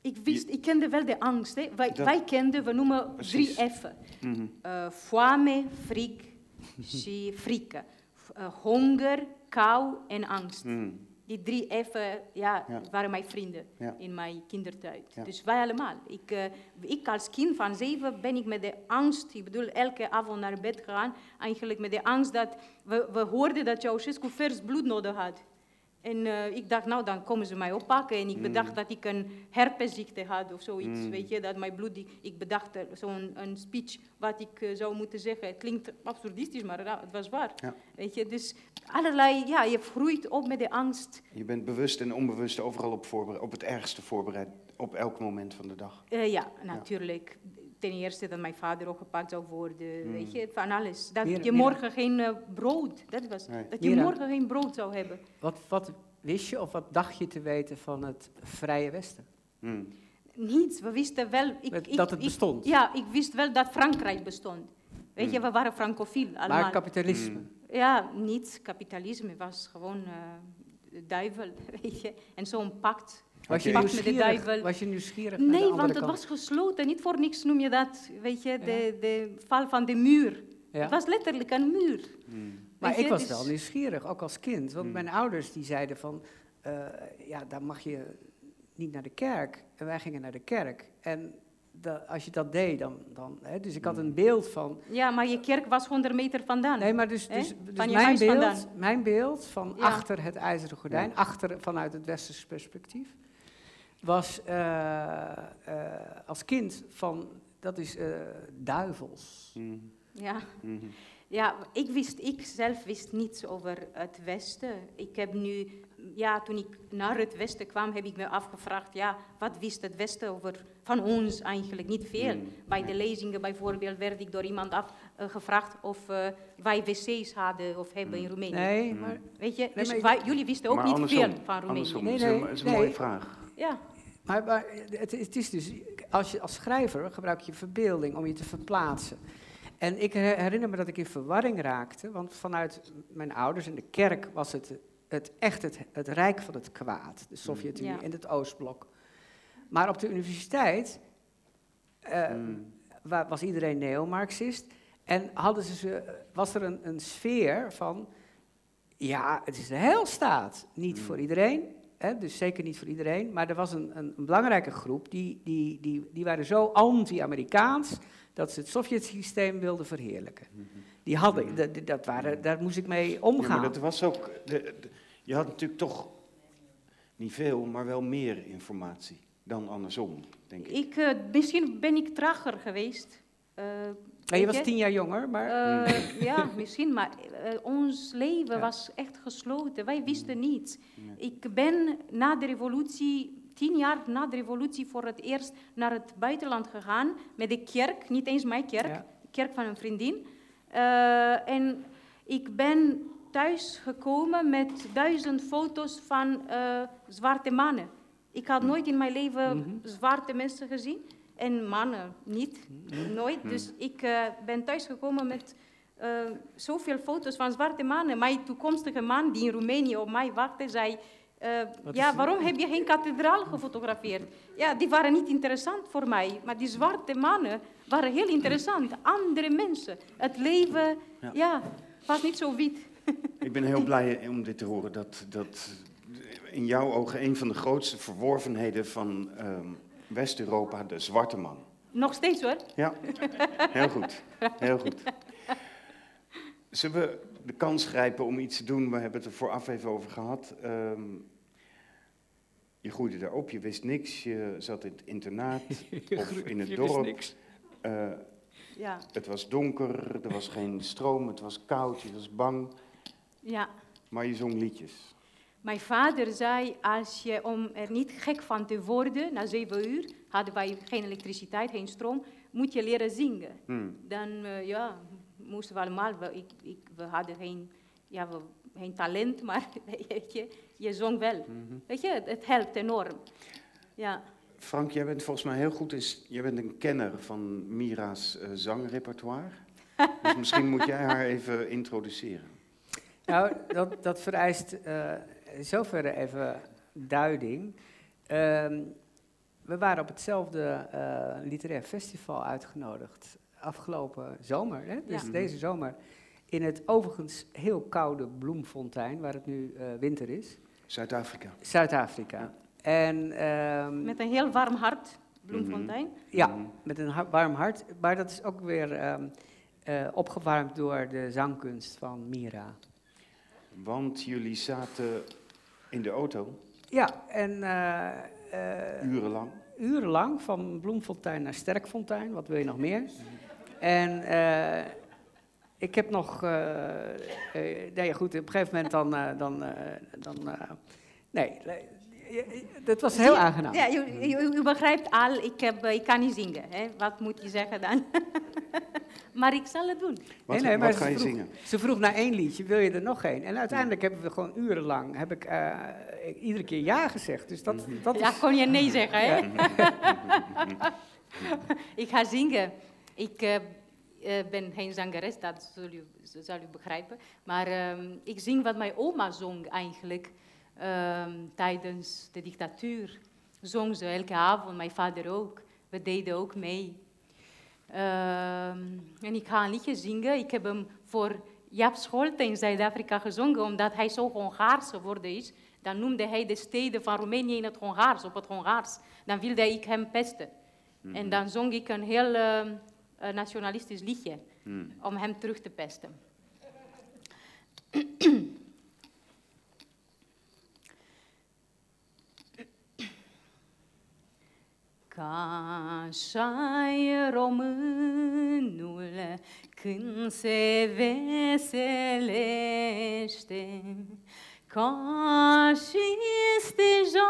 Ik, wist, ik kende wel de angst. Hè. Wij, Dat- wij kenden, we noemen Precies. drie F'en. Mhm. Eh, fame, frik, zie- frieken. F- eh, honger, kou en angst. Hmm. Die drie F'en ja, Ja. waren mijn vrienden Ja. in mijn kindertijd. Ja. Dus wij allemaal. Ik, eh, ik als kind van zeven ben ik met de angst, ik bedoel elke avond naar bed gegaan, eigenlijk met de angst dat we, we hoorden dat Ceausescu vers bloed nodig had. En eh, ik dacht, nou, dan komen ze mij oppakken. En ik bedacht dat ik een herpesziekte had of zoiets. Mm. Weet je, dat mijn bloed... Ik, bedacht eh, zo'n een speech wat ik eh, zou moeten zeggen. Het klinkt absurdistisch, maar het was waar. Ja. Weet je, dus allerlei... Ja, je groeit op met de angst. Je bent bewust en onbewust overal op, op het ergste voorbereid. Op elk moment van de dag. Ja, natuurlijk. Ten eerste dat mijn vader ook gepakt zou worden. Weet je, van alles. Dat Mira- je Mira- morgen geen eh, brood... Dat was... Nee. Dat je Mira. morgen geen brood zou hebben. Wat, wat wist je of wat dacht je te weten van het Vrije Westen? Hmm. Niets. We wisten wel... Ik, Dat- ik- dat het ik- bestond. ja, ik wist wel dat Frankrijk bestond. Weet je, Hmm. we waren francofiel allemaal. Maar kapitalisme. Hmm. Ja, niet. Kapitalisme was gewoon eh, de duivel, weet je. En zo'n pact. Was je, nieuwsgierig, was je nieuwsgierig naar Nee, want het kant? was gesloten. Niet voor niks noem je dat, weet je, de, de val van de muur. Ja. Het was letterlijk een muur. Hmm. Maar je, ik was dus- wel nieuwsgierig, ook als kind. Want Hmm. mijn ouders die zeiden van, eh, ja, daar mag je niet naar de kerk. En wij gingen naar de kerk. En als je dat deed, dan... dan hè, dus ik had Hmm. een beeld van... Ja, maar je kerk was 100 meter vandaan. Nee, maar dus, dus, dus Van mijn, beeld, vandaan. mijn beeld van Ja. achter het ijzeren gordijn, achter, vanuit het westerse perspectief, was eh, eh, als kind van, dat is eh, duivels. Hmm. Ja. Hmm. Ja, ik wist, ik zelf wist niets over het Westen. Ik heb nu, ja, toen ik naar het Westen kwam, heb ik me afgevraagd, ja, wat wist het Westen over, van ons eigenlijk? Niet veel. Hmm, Bij de lezingen bijvoorbeeld werd ik door iemand afgevraagd of eh, wij wc's hadden of hebben in Roemenië. Nee, maar, Weet je, dus maar ik- wij, jullie wisten ook niet andersom, veel van Roemenië. Andersom, Nee, het is een- nee, het is een nee. mooie vraag. Ja, maar, maar het, het is dus, als je als schrijver gebruik je verbeelding om je te verplaatsen. En ik her- herinner me dat ik in verwarring raakte, want vanuit mijn ouders en de kerk was het, het echt het, het rijk van het kwaad, de Sovjet-Unie Ja. en het Oostblok. Maar op de universiteit eh, wa- was iedereen neo-Marxist en hadden ze, was er een, een sfeer van, ja, het is de heilstaat, niet Hmm. voor iedereen, hè, dus zeker niet voor iedereen, maar er was een, een, een belangrijke groep, die, die, die, die waren zo anti-Amerikaans, dat ze het Sovjet-systeem wilden verheerlijken. Die hadden, dat, dat waren, daar moest ik mee Ja, omgaan. maar dat was ook. De, de- je had natuurlijk toch niet veel, maar wel meer informatie dan andersom, denk ik. ik, eh, misschien ben ik trager geweest. Eh, Maar je was tien jaar jonger, maar... Eh, ja, misschien, maar eh, ons leven Ja. was echt gesloten. Wij wisten niets. Nee. Ik ben na de revolutie, tien jaar na de revolutie, voor het eerst naar het buitenland gegaan met de kerk, niet eens mijn kerk, Ja. de kerk van een vriendin. Eh, en ik ben thuis gekomen met duizend foto's van zwarte mannen. Ik had nooit in mijn leven Mhm. zwarte mensen gezien. En mannen niet, nooit. Dus ik eh, ben thuisgekomen met eh, zoveel foto's van zwarte mannen. Mijn toekomstige man die in Roemenië op mij wachtte, zei... eh, ja, waarom heb je geen kathedraal gefotografeerd? Ja, die waren niet interessant voor mij. Maar die zwarte mannen waren heel interessant. Andere mensen. Het leven, Ja. ja, was niet zo wit. Ik ben heel blij om dit te horen, dat, dat in jouw ogen een van de grootste verworvenheden van ehm, West-Europa de zwarte man. Nog steeds hoor. Ja, heel goed. Heel goed. Zullen we de kans grijpen om iets te doen? We hebben het er vooraf even over gehad. Ehm, je groeide daar op, je wist niks, je zat in het internaat of in het Je wist dorp. niks. Eh, Ja, het was donker, er was geen stroom, het was koud, je was bang, ja. maar je zong liedjes. Mijn vader zei, als je, om er niet gek van te worden, na zeven uur hadden wij geen elektriciteit, geen stroom, moet je leren zingen. Hmm. Dan eh, ja, moesten we allemaal, we, ik, ik, we hadden geen, ja, we, geen talent, maar weet je, je zong wel. Weet je, het, het helpt enorm. Ja. Frank, jij bent volgens mij heel goed, in, jij bent een kenner van Mira's eh, zangrepertoire. dus misschien moet jij haar even introduceren. Nou, dat, dat vereist eh zover even duiding. Ehm, we waren op hetzelfde eh, literair festival uitgenodigd afgelopen zomer, hè? dus Ja. deze zomer, in het overigens heel koude Bloemfontein, waar het nu eh, winter is, Zuid-Afrika. Zuid-Afrika. En ehm, Met een heel warm hart, Bloemfontein. ja, Mhm. met een ha- warm hart, maar dat is ook weer ehm, eh, opgewarmd door de zangkunst van Mira. Want jullie zaten in de auto Ja, en eh, eh, urenlang. urenlang van Bloemfontein naar Sterkfontein. Wat wil je nog meer? En eh, ik heb nog. eh eh, nee, goed, op een gegeven moment dan. eh, dan, eh, dan eh, nee, dat was heel aangenaam. Ja, u, u, u begrijpt al, ik, heb, ik kan niet zingen. Hè? Wat moet je zeggen dan? maar ik zal het doen. Wat, Nee, nee, maar wat ze ga je vroeg- zingen? Ze vroeg naar één liedje, wil je er nog één? En uiteindelijk hebben we gewoon urenlang, heb ik eh, iedere keer ja gezegd. Dus dat, dat Ja, is... kon je nee zeggen, hè? ik ga zingen. Ik eh, eh, ben geen zangeres, dat zul u, zal u begrijpen. Maar ehm, ik zing wat mijn oma zong eigenlijk ehm, tijdens de dictatuur. Zong ze elke avond, mijn vader ook. We deden ook mee. Ehm, en ik ga een liedje zingen. Ik heb hem voor Jaap Scholte in Zuid-Afrika gezongen, omdat hij zo Hongaars geworden is. Dan noemde hij de steden van Roemenië in het Hongaars, op het Hongaars. Dan wilde ik hem pesten. En dan zong ik een heel ehm, eh, nationalistisch liedje Hmm. om hem terug te pesten. Ca așa românul când se veselește, ca și stejarul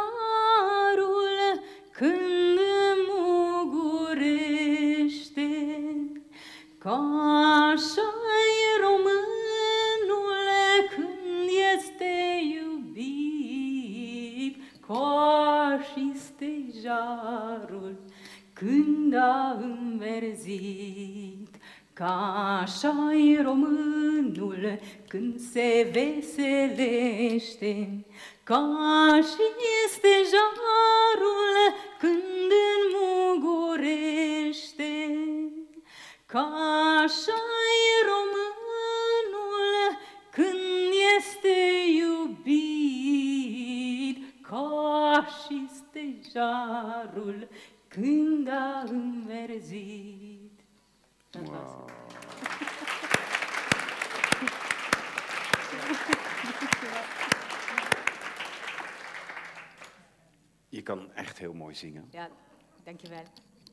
când mugurește, ca așa românul stejarul când a înverzit. Ca așa românul când se veselește, ca și stejarul când înmugurește. Ca așa românul și stejarul când a înverzit. Wow. Je kan echt heel mooi zingen. Ja, dankjewel.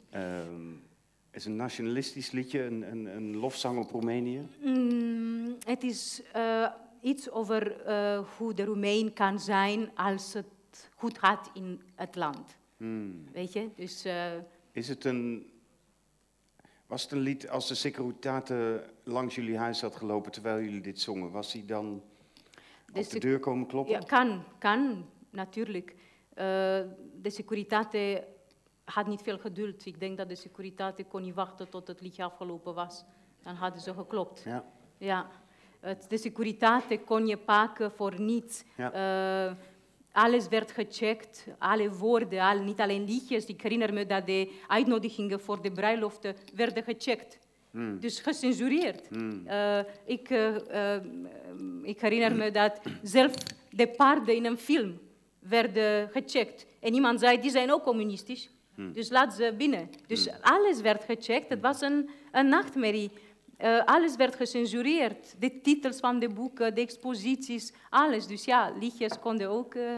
Ehm is een nationalistisch liedje, een, een, een lofzang op Roemenië. Mm, het is eh, iets over eh, hoe de Roemeen kan zijn als het goed gaat in het land. Hmm. Weet je? Dus eh, Is het een. Was het een lied als de Securitate langs jullie huis had gelopen terwijl jullie dit zongen? Was hij dan op de deur komen kloppen? ja, kan, kan, natuurlijk. Eh, de Securitate had niet veel geduld. Ik denk dat de Securitate kon niet wachten tot het liedje afgelopen was. Dan hadden ze geklopt. Ja. Ja, het, de Securitate kon je pakken voor niets. Ja. Eh, alles werd gecheckt, alle woorden, al, niet alleen liedjes. Ik herinner me dat de uitnodigingen voor de bruiloften werden gecheckt. Hmm. Dus gecensureerd. Hmm. Eh, ik, eh, eh, ik herinner me dat zelf de paarden in een film werden gecheckt. En iemand zei, die zijn ook communistisch. Hmm. Dus laat ze binnen. Dus alles werd gecheckt. Het was een, een nachtmerrie. Eh, alles werd gecensureerd. De titels van de boeken, de exposities, alles. Dus ja, liedjes konden ook... eh,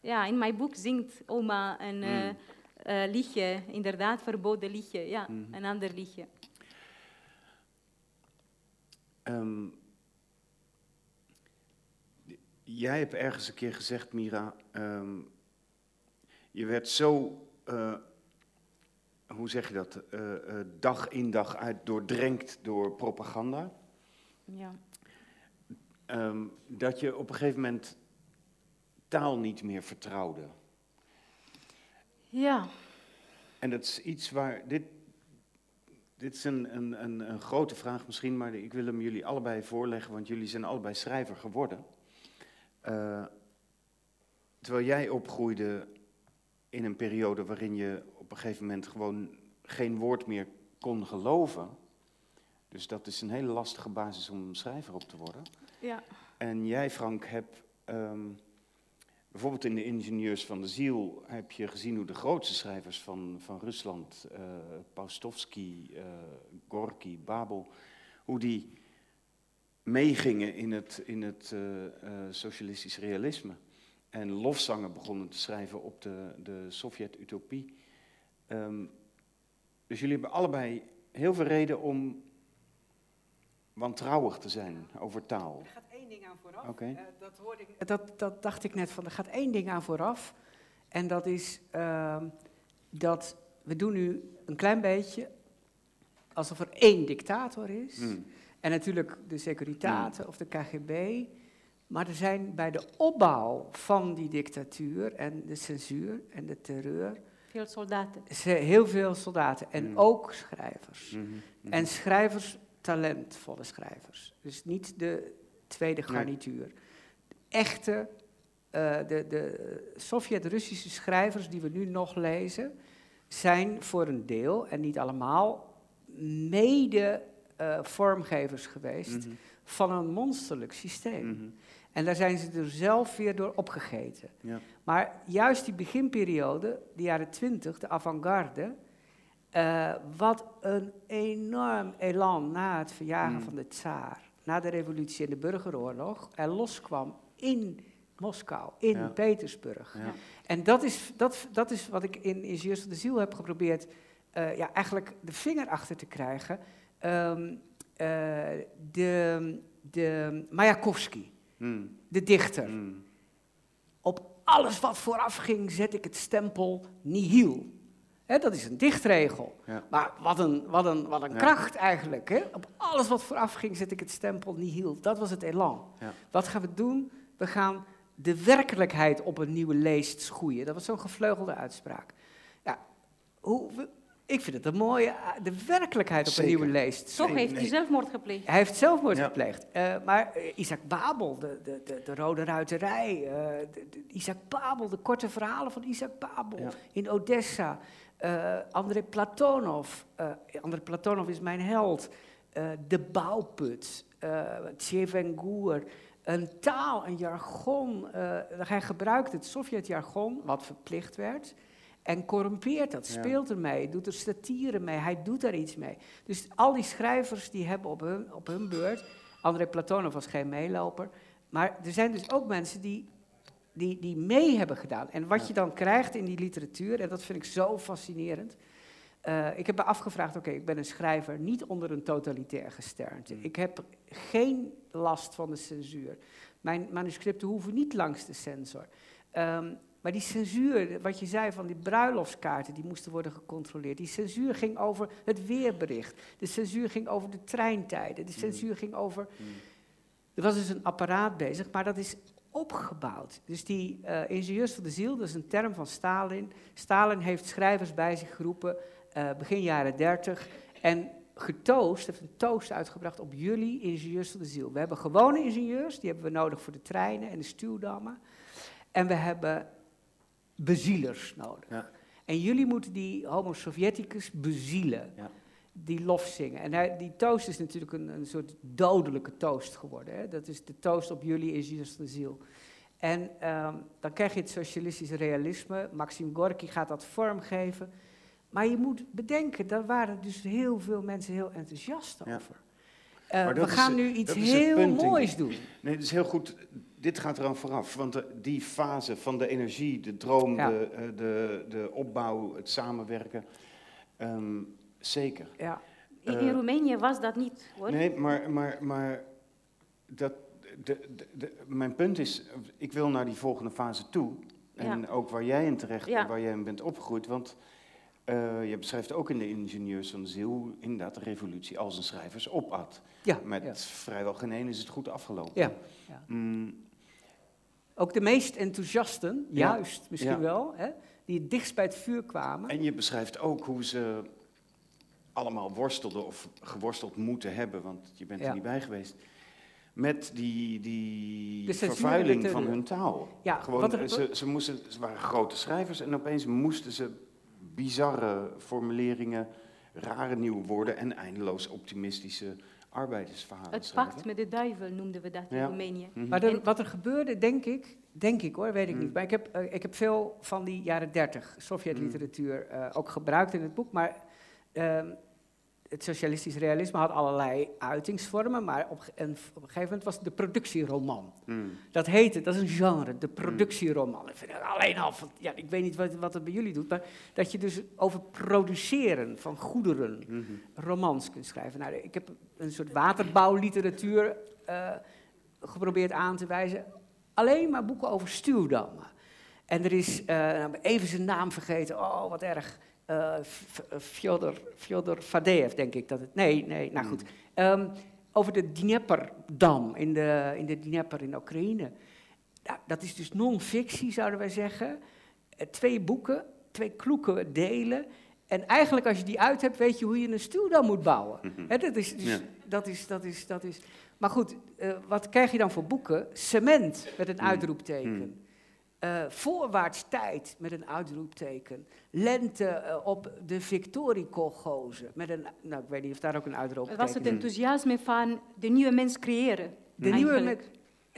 ja, in mijn boek zingt oma een eh, eh, liedje, inderdaad, verboden liedje. Ja, een ander liedje. Ehm, jij hebt ergens een keer gezegd, Mira, ehm, je werd zo, hoe zeg je dat, eh, eh, dag in dag uit doordrenkt door propaganda, Ja. ehm, dat je op een gegeven moment taal niet meer vertrouwde. ja, En dat is iets waar, dit, dit is een, een, een, een grote vraag misschien, maar ik wil hem jullie allebei voorleggen, want jullie zijn allebei schrijver geworden. Eh, terwijl jij opgroeide in een periode waarin je op een gegeven moment gewoon geen woord meer kon geloven. Dus dat is een hele lastige basis om schrijver op te worden. ja. En jij, Frank, hebt ehm, bijvoorbeeld in de Ingenieurs van de Ziel heb je gezien hoe de grootste schrijvers van, van Rusland, eh Paustovsky, eh, Gorky, Babel, hoe die meegingen in het, in het eh, socialistisch realisme. En lofzangen begonnen te schrijven op de, de Sovjet-utopie. Ehm, dus jullie hebben allebei heel veel reden om wantrouwig te zijn over taal. Er gaat één ding aan vooraf. Oké. Eh, dat, hoorde ik, dat, dat dacht ik net van, er gaat één ding aan vooraf. En dat is ehm, dat we doen nu een klein beetje alsof er één dictator is. Hmm. En natuurlijk de Securitate of de KGB. Maar er zijn bij de opbouw van die dictatuur en de censuur en de terreur Veel soldaten. ze- heel veel soldaten en Hmm. ook schrijvers. Mhm, mhm. En schrijvers, talentvolle schrijvers. Dus niet de tweede Nee. garnituur. Echte, eh, de, de Sovjet-Russische schrijvers die we nu nog lezen, zijn voor een deel, en niet allemaal, mede eh, vormgevers geweest Mhm, van een monsterlijk systeem. En daar zijn ze er zelf weer door opgegeten. Ja. Maar juist die beginperiode, de jaren twintig, de avant-garde, eh, wat een enorm elan na het verjagen Mm. van de tsaar, na de revolutie en de burgeroorlog, er loskwam in Moskou, in Ja. Petersburg. Ja. En dat is, dat, dat is wat ik in Ingenieurs van de Ziel heb geprobeerd, eh, ja, eigenlijk de vinger achter te krijgen. Ehm, eh, de, de Mayakovsky, Mm, de dichter. mm. Op alles wat vooraf ging, zet ik het stempel nihil. Hè, dat is een dichtregel. Ja. Maar wat een, wat een, wat een Ja. kracht eigenlijk. Op alles wat vooraf ging, zet ik het stempel nihil. Dat was het elan. Ja. Wat gaan we doen? We gaan de werkelijkheid op een nieuwe leest schoeien. Dat was zo'n gevleugelde uitspraak. Ja, hoe, ik vind het een mooie... De werkelijkheid op Zeker. een nieuwe leest. Toch heeft nee. hij zelfmoord gepleegd. Hij heeft zelfmoord Ja. gepleegd. Eh, maar eh, Isaac Babel, de, de, de, de Rode Ruiterij. eh, de- de- Isaac Babel, de korte verhalen van Isaac Babel Ja. in Odessa. eh André Platonov. eh André Platonov is mijn held. eh, de Bouwput. eh Tjevengoer. Een taal, een jargon. eh, hij gebruikt het Sovjet-jargon, wat verplicht werd. En corrumpeert dat, speelt ermee, doet er satire mee, hij doet daar iets mee. Dus al die schrijvers die hebben op hun, op hun beurt, André Platonov was geen meeloper, maar er zijn dus ook mensen die, die, die mee hebben gedaan. En wat Ja. je dan krijgt in die literatuur, en dat vind ik zo fascinerend. eh, ik heb me afgevraagd, oké, ik ben een schrijver, niet onder een totalitair gesternte. Mm. Ik heb geen last van de censuur. Mijn manuscripten hoeven niet langs de censor. Ehm, maar die censuur, wat je zei van die bruiloftskaarten, die moesten worden gecontroleerd. Die censuur ging over het weerbericht. De censuur ging over de treintijden. De censuur ging over... Er was dus een apparaat bezig, maar dat is opgebouwd. Dus die eh, ingenieurs van de ziel, dat is een term van Stalin. Stalin heeft schrijvers bij zich geroepen, eh, begin jaren 30. En getoost, heeft een toast uitgebracht op jullie ingenieurs van de ziel. We hebben gewone ingenieurs, die hebben we nodig voor de treinen en de stuwdammen. En we hebben bezielers nodig. Ja. En jullie moeten die homo sovjeticus bezielen. Ja. Die lof zingen. En hij, die toast is natuurlijk een, een soort dodelijke toast geworden. Hè? Dat is de toast op jullie ingenieurs van de ziel. En ehm, dan krijg je het socialistische realisme. Maxim Gorky gaat dat vormgeven. Maar je moet bedenken, daar waren dus heel veel mensen heel enthousiast Ja. over. Eh, Maar dat we is gaan het- nu iets is het heel punt, moois doen. Nee, dat is heel goed. Dit gaat eraan vooraf. Want de- die fase van de energie, de droom, Ja. de, eh, de, de opbouw, het samenwerken. ehm, zeker. Ja. In, in Eh, Roemenië was dat niet, hoor. Nee, maar, maar, maar dat, de, de, de- mijn punt is, ik wil naar die volgende fase toe. En Ja. ook waar jij in terecht, Ja. waar jij in bent opgegroeid. Want eh, je beschrijft ook in de Ingenieurs van de Ziel hoe inderdaad de revolutie als een schrijvers opat. Ja, Met ja. vrijwel geen één is het goed afgelopen. Ja, ja. Mm, Ook de meest enthousiasten, Ja. juist misschien Ja. wel, hè, die het dichtst bij het vuur kwamen. En je beschrijft ook hoe ze allemaal worstelden of geworsteld moeten hebben, want je bent Ja. er niet bij geweest. Met die, die De vervuiling de van hun taal. Ja, Gewoon, wat er- eh, ze, ze, moesten, ze waren grote schrijvers en opeens moesten ze bizarre formuleringen, rare nieuwe woorden en eindeloos optimistische arbeidersverhalen Het pact met de duivel noemden we dat in Ja. Roemenië. Mhm. Maar er- wat er gebeurde, denk ik, denk ik hoor, weet ik Mm. niet. Maar ik heb, eh, ik heb veel van die jaren dertig Sovjet-literatuur Mm. eh, ook gebruikt in het boek. Maar ehm, het socialistisch realisme had allerlei uitingsvormen. Maar op, ge- en op een gegeven moment was het de productieroman. Mm. Dat heette, dat is een genre, de productieroman. Ik vind het alleen al, van, ja, ik weet niet wat, wat het bij jullie doet, maar dat je dus over produceren van goederen Mhm. romans kunt schrijven. Nou, ik heb een soort waterbouwliteratuur eh, geprobeerd aan te wijzen. Alleen maar boeken over stuwdammen. En er is, nou, even zijn naam vergeten, oh wat erg. Eh, F- F- Fyodor, Fyodor Fadeev, denk ik dat het. Nee, nee, nou goed. Ehm, over de Dnieperdam in de, in de Dnieper in Oekraïne. Nou, dat is dus non-fictie, zouden wij zeggen. Eh, twee boeken, twee kloeke delen. En eigenlijk als je die uit hebt, weet je hoe je een stuwdam moet bouwen. Hè, dat, is, dus, Ja. dat, is, dat, is, dat is. Maar goed, eh, wat krijg je dan voor boeken? Cement met een Mm. uitroepteken. Mm. Eh, voorwaarts tijd met een uitroepteken. Lente eh, op de Victoriekolgozen met een. Nou, ik weet niet of daar ook een Het uitroepteken was het enthousiasme van de nieuwe mens creëren. De nieuwe eigenlijk.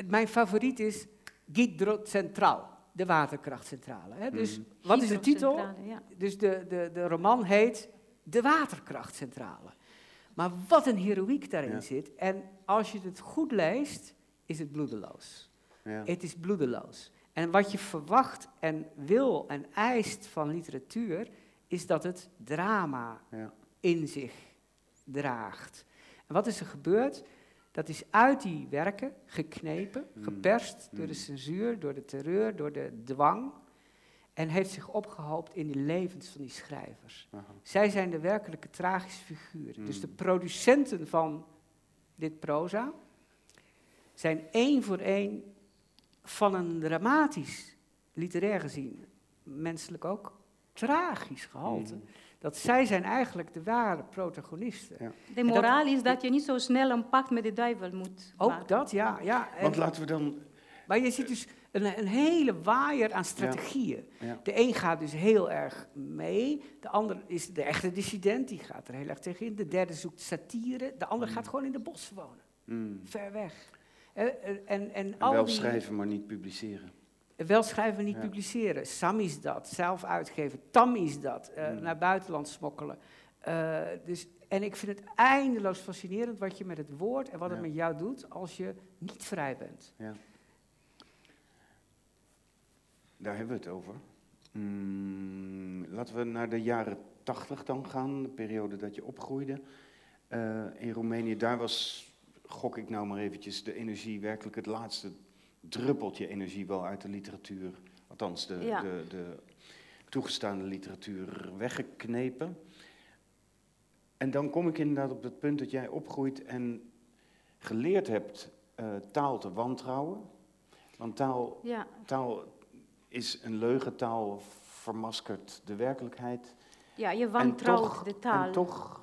mijn favoriet is Gidrocentral, de waterkrachtcentrale. Hè? Dus Mhm. wat is de titel? Ja. Dus de, de, de roman heet De Waterkrachtcentrale. Maar wat een heroïek daarin Ja. zit. En als je het goed leest, is het bloedeloos. Ja. Het is bloedeloos. En wat je verwacht en wil en eist van literatuur, is dat het drama Ja. in zich draagt. En wat is er gebeurd? Dat is uit die werken geknepen, Mm. geperst door de Mm. censuur, door de terreur, door de dwang. En heeft zich opgehoopt in de levens van die schrijvers. Aha. Zij zijn de werkelijke tragische figuren. Dus Mm. de producenten van dit proza zijn één voor één van een dramatisch, literair gezien, menselijk ook, tragisch gehalte. Mhm. Dat zij zijn eigenlijk de ware protagonisten. Ja. De dat- moraal is dat je niet zo snel een pact met de duivel moet Ook maken. dat, ja. ja. En- Want laten we dan... maar je ziet dus een, een hele waaier aan strategieën. Ja. De een gaat dus heel erg mee, de ander is de echte dissident, die gaat er heel erg tegenin. De derde zoekt satire, de ander gaat gewoon in de bossen wonen, Mm. ver weg. Eh, eh, En, en, En al wel die, schrijven, maar niet publiceren. Wel schrijven, niet Ja. publiceren. Sam is dat, zelf uitgeven. Tam is dat, eh, Mm. naar buitenland smokkelen. Dus, en ik vind het eindeloos fascinerend wat je met het woord en wat het met jou doet als je niet vrij bent. Ja. Daar hebben we het over. Mm, laten we naar de jaren tachtig dan gaan, de periode dat je opgroeide. In Roemenië, daar was, gok ik nou maar eventjes, de energie werkelijk het laatste druppeltje energie wel uit de literatuur, althans de, Ja. de, de toegestaande literatuur, weggeknepen. En dan kom ik inderdaad op het punt dat jij opgroeit en geleerd hebt eh, taal te wantrouwen. Want taal, Ja, taal is een leugen, taal vermaskert de werkelijkheid. ja, je wantrouwt toch- de taal. En toch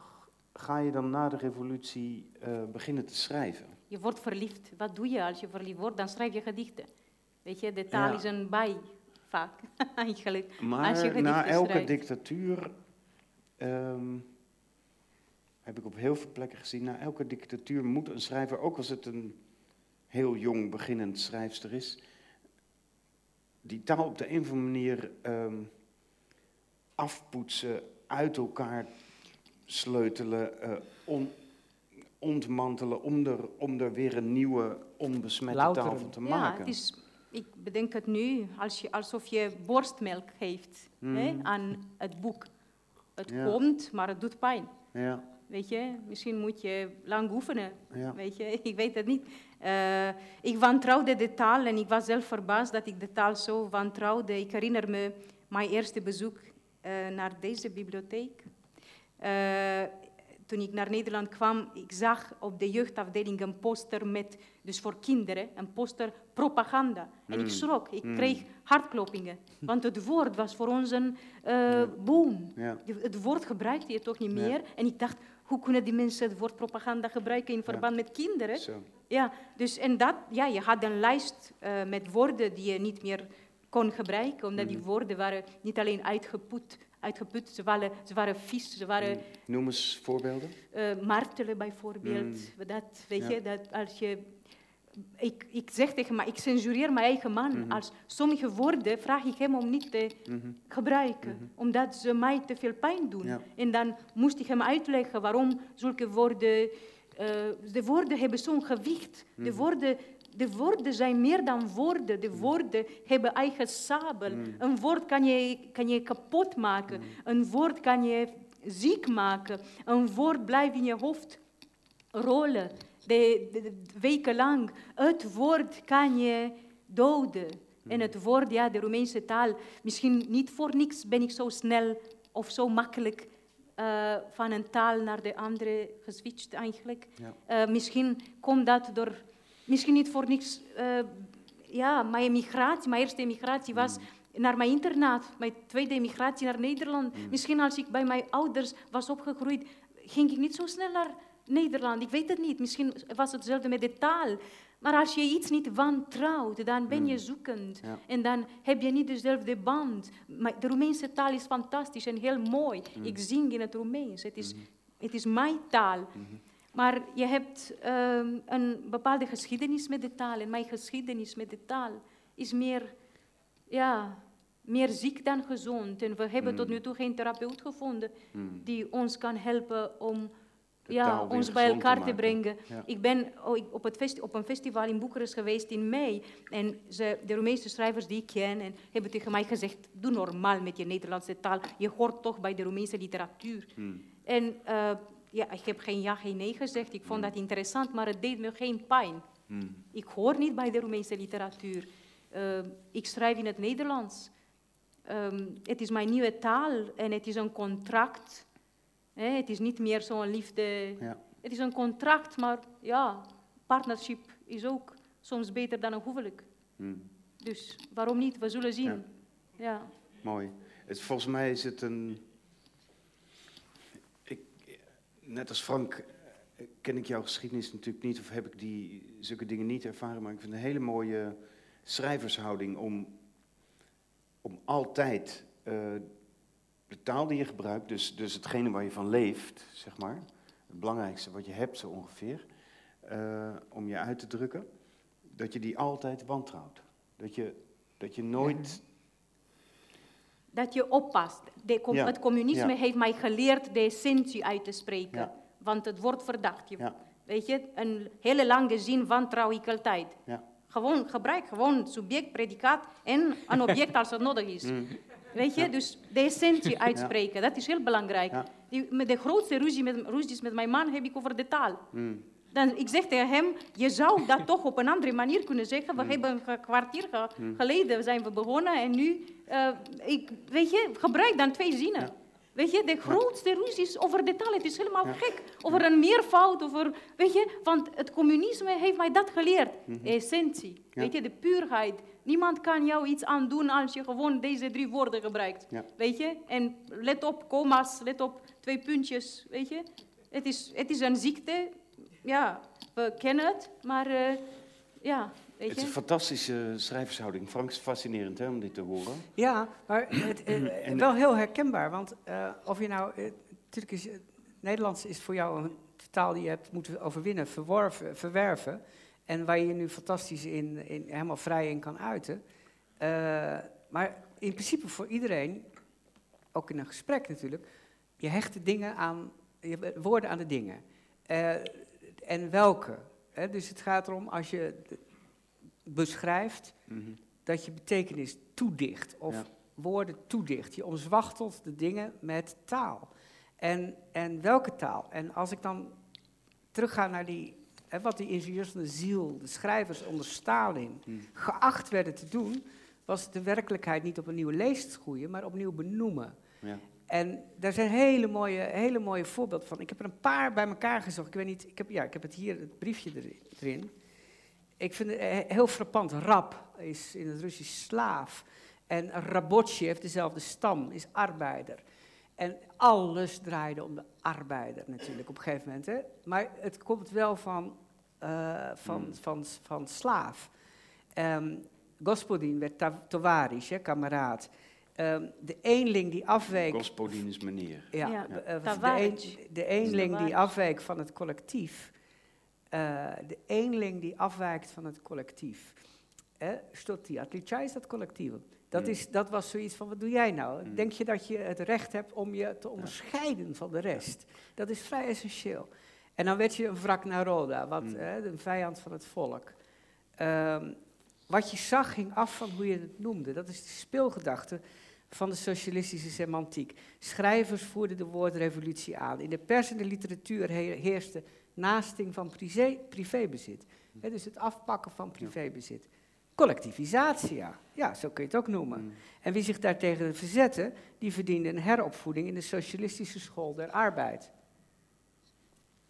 ga je dan na de revolutie eh, beginnen te schrijven. Je wordt verliefd. Wat doe je als je verliefd wordt? Dan schrijf je gedichten. Weet je, de taal Ja. is een bij, vaak, eigenlijk. Maar na elke schrijft. dictatuur, ehm, heb ik op heel veel plekken gezien, na elke dictatuur moet een schrijver, ook als het een heel jong beginnend schrijfster is, die taal op de een of andere manier ehm, afpoetsen, uit elkaar sleutelen, eh, on- ontmantelen, om er, om er weer een nieuwe onbesmette taal van te Ja, maken. het is, ik bedenk het nu als je, alsof je borstmelk geeft hè, Mhm. aan het boek. Het Ja. komt, maar het doet pijn. Ja, Weet je, misschien moet je lang oefenen. ja. Weet je, ik weet het niet. Eh, ik wantrouwde de taal en ik was zelf verbaasd dat ik de taal zo wantrouwde. Ik herinner me mijn eerste bezoek eh, naar deze bibliotheek. Eh, toen ik naar Nederland kwam, ik zag op de jeugdafdeling een poster met, dus voor kinderen, een poster propaganda. En ik Mm. schrok, ik Mm. kreeg hartkloppingen. Want het woord was voor ons een eh, boom. ja. Het woord gebruikte je toch niet Ja. meer. En ik dacht, hoe kunnen die mensen het woord propaganda gebruiken in verband met kinderen? Zo. Ja, dus en dat, ja, je had een lijst eh, met woorden die je niet meer kon gebruiken, omdat die Mhm. woorden waren niet alleen uitgeput, uitgeput ze, waren, ze waren vies, ze waren. Noem eens voorbeelden. eh, martelen bijvoorbeeld. Dat, weet Ja. je, dat als je... Ik, ik zeg tegen mij, ik censureer mijn eigen man. Mhm. Als sommige woorden vraag ik hem om niet te Mhm. gebruiken, Mhm. omdat ze mij te veel pijn doen. Ja. En dan moest ik hem uitleggen waarom zulke woorden... eh, de woorden hebben zo'n gewicht. De, woorden, de woorden zijn meer dan woorden. De woorden hebben eigen sabel. Mhm. Een woord kan je, kan je kapot maken. Een woord kan je ziek maken. Een woord blijft in je hoofd rollen. De, de- de- wekenlang. Het woord kan je doden. En het woord, ja, de Romeinse taal. Misschien niet voor niks ben ik zo snel of zo makkelijk eh, van een taal naar de andere geswitcht eigenlijk. Ja. Eh, misschien komt dat door, misschien niet voor niks, eh, ja, mijn migratie, mijn eerste migratie was naar mijn internaat, mijn tweede migratie naar Nederland. Misschien als ik bij mijn ouders was opgegroeid, ging ik niet zo snel naar Nederland. Ik weet het niet, misschien was het hetzelfde met de taal. Maar als je iets niet wantrouwt, dan ben je zoekend. Ja. En dan heb je niet dezelfde band. Maar de Roemeense taal is fantastisch en heel mooi. Ik zing in het Roemeens. Het is, het is mijn taal. Maar je hebt ehm, een bepaalde geschiedenis met de taal. En mijn geschiedenis met de taal is meer, ja, meer ziek dan gezond. En we hebben tot nu toe geen therapeut gevonden Mm. die ons kan helpen om ja, ons bij te elkaar te, brengen. Ja. Ik ben oh, op, het op een festival in Boekarest geweest in mei. En ze, de Roemeense schrijvers die ik ken en hebben tegen mij gezegd... doe normaal met je Nederlandse taal. Je hoort toch bij de Roemeense literatuur. Mm. En eh, ja, ik heb geen ja, geen nee gezegd. Ik vond dat interessant, maar het deed me geen pijn. Mm. Ik hoor niet bij de Roemeense literatuur. Eh, ik schrijf in het Nederlands. Ehm, het is mijn nieuwe taal en het is een contract. Hè, het is niet meer zo'n liefde. Ja. Het is een contract, maar ja, partnership is ook soms beter dan een huwelijk. Mm. Dus waarom niet? We zullen zien. Ja. Mooi. Het, volgens mij is het een. Ik, net als Frank eh, ken ik jouw geschiedenis natuurlijk niet, of heb ik die, zulke dingen niet ervaren, maar ik vind een hele mooie schrijvershouding om, om altijd eh, de taal die je gebruikt, dus, dus hetgene waar je van leeft, zeg maar, het belangrijkste wat je hebt zo ongeveer, eh, om je uit te drukken, dat je die altijd wantrouwt. Dat je, dat je nooit. Dat je oppast. De Ja, Het communisme ja. heeft mij geleerd de essentie uit te spreken. Ja. Want het wordt verdacht. Je-. Weet je, een hele lange zin wantrouw ik. Gewoon, gebruik gewoon subject, predicaat en een object als het nodig is. Mm. Weet je, dus de essentie uitspreken, dat is heel belangrijk. Die, met de grootste ruzie met, ruzies met mijn man heb ik over de taal. Mm. Dan, ik zeg tegen hem, je zou dat toch op een andere manier kunnen zeggen. We hebben een kwartier ge- geleden zijn we begonnen en nu, eh, ik, weet je, gebruik dan twee zinnen. Ja. Weet je, de grootste ruzies over de taal, het is helemaal Ja. gek. Over een meervoud, over, weet je, want het communisme heeft mij dat geleerd. Essentie, Mhm. Ja. weet je, de puurheid. Niemand kan jou iets aandoen als je gewoon deze drie woorden gebruikt. Weet je, en let op commas, let op twee puntjes, weet je. Het is, het is een ziekte, ja, we kennen het, maar eh, ja, weet Het is je. een fantastische schrijvershouding. Frank, is fascinerend hè, om dit te horen. Ja, maar het, eh, wel heel herkenbaar. Want eh, of je nou. natuurlijk is. Nederlands is voor jou een taal die je hebt moeten overwinnen, verworven, verwerven. En waar je je nu fantastisch in, in helemaal vrij in kan uiten. Eh, maar in principe voor iedereen, ook in een gesprek natuurlijk, je hecht de dingen aan, je woorden aan de dingen. Eh, en welke? Hè? Dus het gaat erom als je beschrijft Mhm. dat je betekenis toedicht of Ja. woorden toedicht. Je omzwachtelt de dingen met taal. En, en welke taal? En als ik dan terugga naar die, hè, wat die ingenieurs van de ziel, de schrijvers onder Stalin, Mhm. geacht werden te doen, was de werkelijkheid niet op een nieuwe leest groeien, maar opnieuw benoemen. Ja. En daar zijn hele mooie, hele mooie voorbeelden van. Ik heb er een paar bij elkaar gezocht. Ik weet niet, ik heb, ja, ik heb het hier, het briefje eri- erin. Ik vind het eh, heel frappant. Rab is in het Russisch slaaf. En rabotje heeft dezelfde stam, is arbeider. En alles draaide om de arbeider natuurlijk op een gegeven moment. Hè? Maar het komt wel van, eh, van, Hmm. van, van slaaf. Ehm Gospodin werd hè, kameraad. Ehm, de eenling die afweek Gospodin is meneer. ja, Ja, de- eh, de, een- de eenling die afwijkt van het collectief. eh, de eenling die afwijkt van het collectief. Eh, Stot die is dat collectief. Dat, Mm. is, dat was zoiets van, wat doe jij nou? Mm. Denk je dat je het recht hebt om je te onderscheiden van de rest? Dat is vrij essentieel. En dan werd je een wrak naroda, wat, Mm. eh, een vijand van het volk. Ehm, wat je zag hing af van hoe je het noemde. Dat is de speelgedachte van de socialistische semantiek. Schrijvers voerden de woordrevolutie aan. In de pers en de literatuur he- heerste naasting van privé- privébezit. Hè, dus het afpakken van privébezit. Collectivisatie, ja. Ja, zo kun je het ook noemen. Mm. En wie zich daartegen verzette, die verdiende een heropvoeding in de socialistische school der arbeid.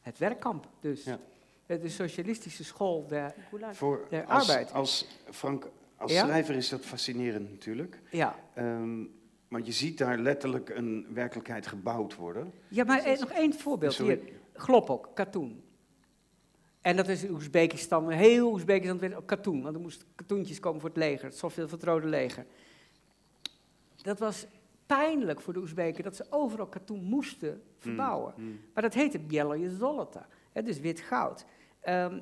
Het werkkamp dus. Ja. De socialistische school der... Voor, als, arbeid. als, Frank, als Ja? schrijver is dat fascinerend natuurlijk. Ja, Ehm, want je ziet daar letterlijk een werkelijkheid gebouwd worden. ja maar eh, nog één voorbeeld Sorry. hier. Glopok, katoen. En dat is in Oezbekistan, heel Oezbekistan werd ook katoen, want er moesten katoentjes komen voor het leger, zoveel voor het Rode Leger. Dat was pijnlijk voor de Oezbeken, dat ze overal katoen moesten verbouwen. Mm. Maar dat heette Bieloje Zolota, dus wit goud. Ehm,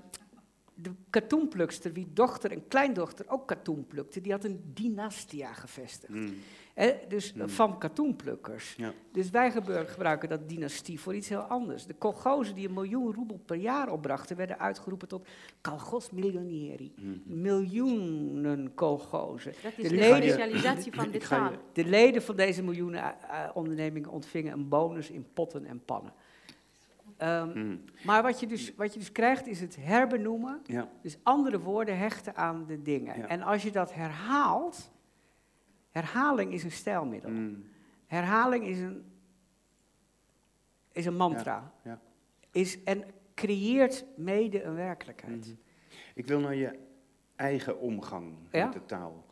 de katoenplukster, wie dochter en kleindochter ook katoen plukte, die had een dynastia gevestigd. Mm. Hè, dus Hmm. van katoenplukkers. Ja. Dus wij gebeur- gebruiken dat dynastie voor iets heel anders. De kolgozen die een miljoen roebel per jaar opbrachten, werden uitgeroepen tot kolgos milionieri. Mm. Miljoenen kolgozen. Dat De is de leden- specialisatie van de ga je- taal. De leden van deze miljoenen eh, eh, ondernemingen ontvingen een bonus in potten en pannen. Ehm, Mm. maar wat je, dus, wat je dus krijgt is het herbenoemen, Ja. dus andere woorden hechten aan de dingen. Ja. En als je dat herhaalt, herhaling is een stijlmiddel. Mm. Herhaling is een, is een mantra. Ja. Is, en creëert mede een werkelijkheid. Mhm. Ik wil naar je eigen omgang met de taal.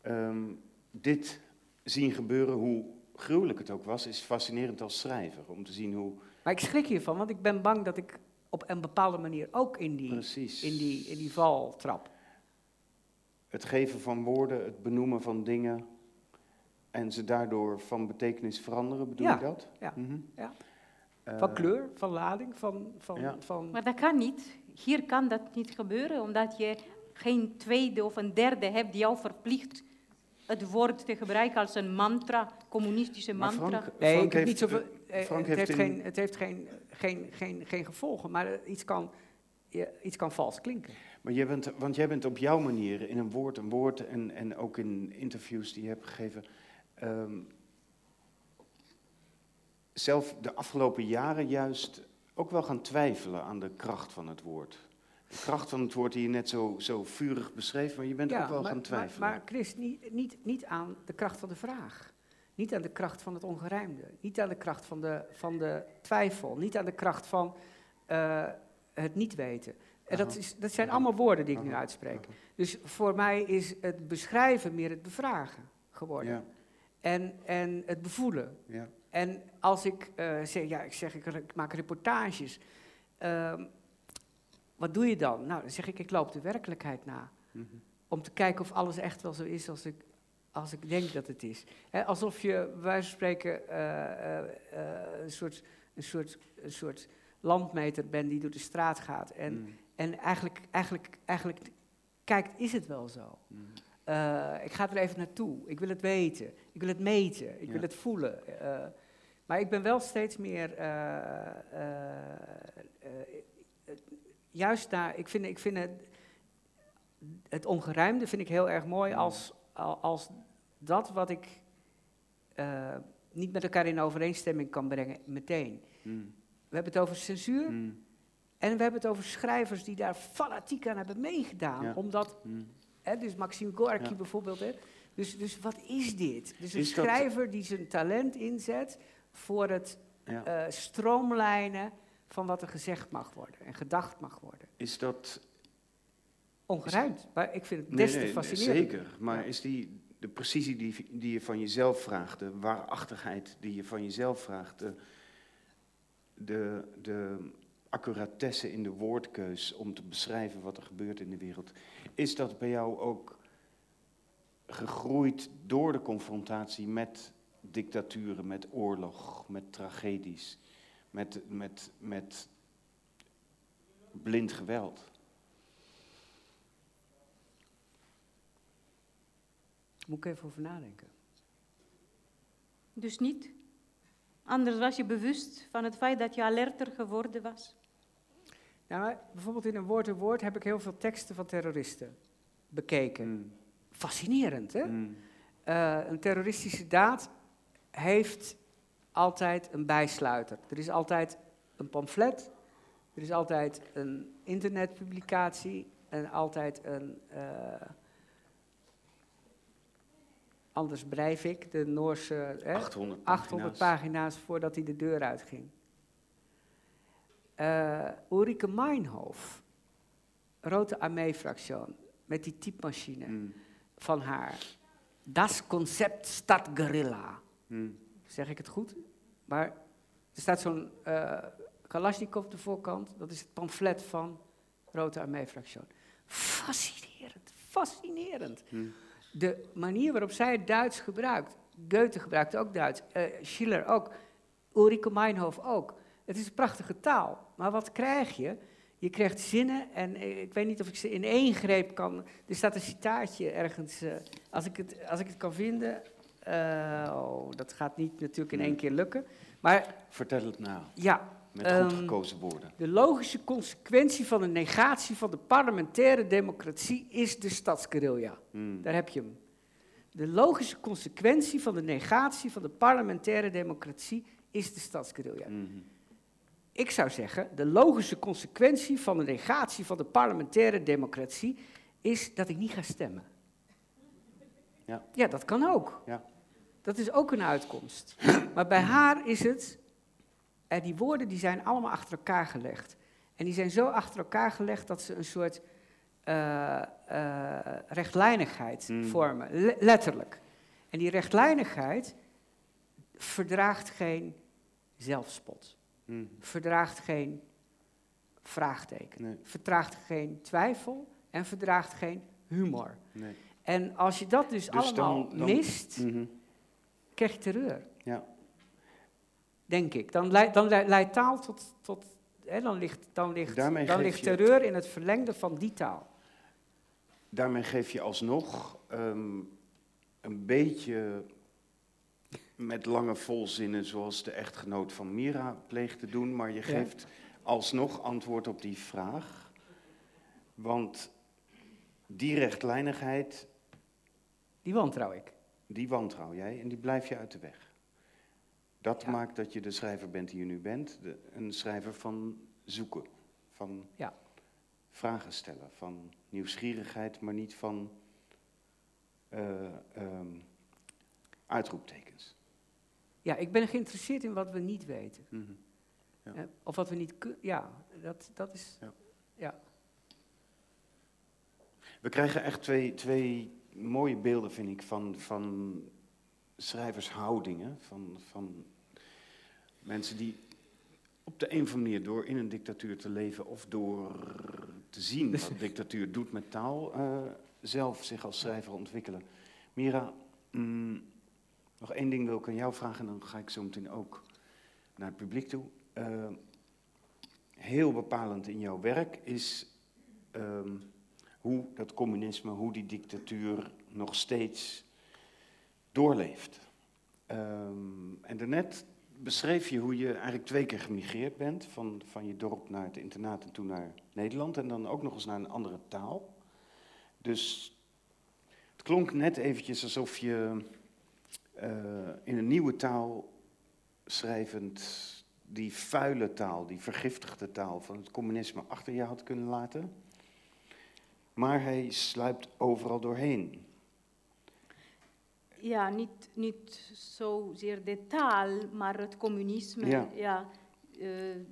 Ehm, dit zien gebeuren, hoe gruwelijk het ook was, is fascinerend als schrijver. Om te zien hoe Maar ik schrik hiervan, want ik ben bang dat ik op een bepaalde manier ook in die, precies in die, in die val trap. het geven van woorden, het benoemen van dingen en ze daardoor van betekenis veranderen, bedoel Ja, je dat? ja, Mhm. ja. Eh, Van kleur, van lading, van... van, Ja. van Maar dat kan niet. Hier kan dat niet gebeuren, omdat je geen tweede of een derde hebt die jou verplicht het woord te gebruiken als een mantra, communistische Maar mantra. Frank, nee, Frank heeft, niet zoveel... Frank het heeft in- geen, het heeft geen, geen, geen, geen gevolgen, maar iets kan, iets kan vals klinken. Maar jij bent, want jij bent op jouw manier in een woord een woord en, en ook in interviews die je hebt gegeven. ehm, zelf de afgelopen jaren juist ook wel gaan twijfelen aan de kracht van het woord. De kracht van het woord die je net zo, zo vurig beschreef, maar je bent ook wel maar, gaan twijfelen. Maar, maar Chris, niet, niet, niet aan de kracht van de vraag. Niet aan de kracht van het ongerijmde. Niet aan de kracht van de, van de twijfel. Niet aan de kracht van eh, het niet weten. En dat, is, dat zijn allemaal woorden die ik nu uitspreek. Dus voor mij is het beschrijven meer het bevragen geworden. ja, En, en het bevoelen. ja. En als ik eh, zeg, ja, ik zeg, ik, ik maak reportages. ehm, wat doe je dan? Nou, dan zeg ik, ik loop de werkelijkheid na. Mhm. Om te kijken of alles echt wel zo is als ik, als ik denk dat het is. Alsof je, van spreken, eh, een, soort, een, soort, een soort landmeter bent die door de straat gaat. En, Mhm. en eigenlijk, eigenlijk, eigenlijk kijkt, is het wel zo? Mhm. Ik ga er even naartoe. Ik wil het weten. Ik wil het meten. Ik Ja. wil het voelen. Maar ik ben wel steeds meer. Juist daar. Ik vind, ik vind het. Het ongeruimde vind ik heel erg mooi als, al- als dat wat ik eh, niet met elkaar in overeenstemming kan brengen, meteen. Mm, We hebben het over censuur mm, en we hebben het over schrijvers die daar fanatiek aan hebben meegedaan. Ja. omdat mm. Hè, dus Maxime Gorky Ja. bijvoorbeeld. Hè. Dus, dus wat is dit? Dus een Is dat- schrijver die zijn talent inzet voor het Ja. eh, stroomlijnen van wat er gezegd mag worden en gedacht mag worden. Is dat Ongeruimd, maar ik vind het Nee, des te nee, fascinerend. Zeker, maar Ja. is die, de precisie die, die je van jezelf vraagt, de waarachtigheid die je van jezelf vraagt, de, de, de accuratesse in de woordkeus om te beschrijven wat er gebeurt in de wereld, is dat bij jou ook gegroeid door de confrontatie met dictaturen, met oorlog, met tragedies, met, met, met blind geweld? Moet ik even over nadenken. Dus niet. Anders was je bewust van het feit dat je alerter geworden was. Nou, bijvoorbeeld in een woord en woord heb ik heel veel teksten van terroristen bekeken. Mm, Fascinerend, hè? mm, Eh, een terroristische daad heeft altijd een bijsluiter. Er is altijd een pamflet, er is altijd een internetpublicatie en altijd een. eh, anders Breivik, de Noorse. Hè, 800 800 pagina's. pagina's voordat hij de deur uitging. Eh Ulrike Meinhof, Rote Armee-fractie, met die typemachine Mm, van haar. Das Concept staat Guerilla. mm, Zeg ik het goed? Maar er staat zo'n eh Kalashnikov op de voorkant. Dat is het pamflet van Rote Armee-fractie. Fascinerend, fascinerend. mm. De manier waarop zij het Duits gebruikt. Goethe gebruikt ook Duits. eh, Schiller ook. Ulrike Meinhof ook. Het is een prachtige taal. Maar wat krijg je? Je krijgt zinnen en eh, ik weet niet of ik ze in één greep kan. Er staat een citaatje ergens. als, ik het, als ik het kan vinden. Eh, oh, dat gaat niet natuurlijk in één keer lukken. Maar Vertel het nou, ja, met Ehm, goed gekozen woorden. de logische consequentie van de negatie van de parlementaire democratie is de stadsguerrilla. Mm, Daar heb je hem. De logische consequentie van de negatie van de parlementaire democratie is de stadsguerrilla. mhm. Ik zou zeggen, de logische consequentie van de negatie van de parlementaire democratie is dat ik niet ga stemmen. Ja. Ja, dat kan ook. Ja. Dat is ook een uitkomst. Maar bij haar is het, en die woorden die zijn allemaal achter elkaar gelegd. En die zijn zo achter elkaar gelegd dat ze een soort eh, eh, rechtlijnigheid Mm. vormen, le- letterlijk. En die rechtlijnigheid verdraagt geen zelfspot, Mhm. verdraagt geen vraagteken, Nee, verdraagt geen twijfel en verdraagt geen humor. nee. En als je dat dus, Dus allemaal dan- dan- mist, Mhm. Krijg je terreur. Ja. Denk ik. Dan, leidt- dan le- leidt taal tot. tot hè, dan ligt, dan ligt, Daarmee dan ligt terreur in het verlengde van die taal. Daarmee geef je alsnog ehm, een beetje met lange volzinnen, zoals de echtgenoot van Mira pleegt te doen, maar je geeft alsnog antwoord op die vraag. Want die rechtlijnigheid, Die wantrouw ik. Die wantrouw jij en die blijf je uit de weg. Dat Ja. maakt dat je de schrijver bent die je nu bent, de, een schrijver van zoeken, van Ja. vragen stellen, van nieuwsgierigheid, maar niet van eh, ehm, uitroeptekens. Ja, ik ben geïnteresseerd in wat we niet weten. Mhm. Ja. Eh, Of wat we niet kunnen. Ja, dat, dat is. Ja. Ja. We krijgen echt twee, twee mooie beelden, vind ik, van, van schrijvershoudingen. Van, van mensen die op de een of andere manier door in een dictatuur te leven of door te zien wat dictatuur doet met taal, eh, zelf zich als schrijver ontwikkelen. Mira, mm, nog één ding wil ik aan jou vragen en dan ga ik zo meteen ook naar het publiek toe. Eh, heel bepalend in jouw werk is ehm, hoe dat communisme, hoe die dictatuur nog steeds doorleeft. Ehm, en daarnet beschreef je hoe je eigenlijk twee keer gemigreerd bent. Van, van je dorp naar het internaat en toen naar Nederland. En dan ook nog eens naar een andere taal. Dus het klonk net eventjes alsof je eh, in een nieuwe taal schrijvend die vuile taal, die vergiftigde taal van het communisme achter je had kunnen laten. Maar hij sluipt overal doorheen. Ja, niet, niet zozeer de taal, maar het communisme. Ja. Ja. eh,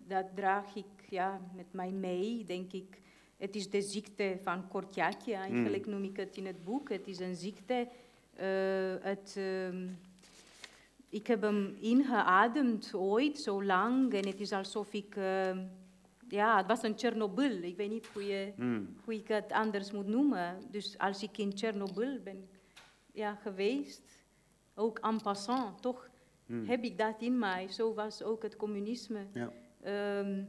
dat draag ik ja, met mij mee, denk ik. Het is de ziekte van Kortjatje, eigenlijk noem ik het in het boek. Het is een ziekte. eh, het, ehm, ik heb hem ingeademd ooit, zo lang. En het is alsof ik... ja, het was een Tsjernobyl. Ik weet niet hoe, je, Hmm. hoe ik het anders moet noemen. Dus als ik in Tsjernobyl ben ja, geweest, ook en passant, toch Hmm. heb ik dat in mij. Zo was ook het communisme. Ja. Ehm,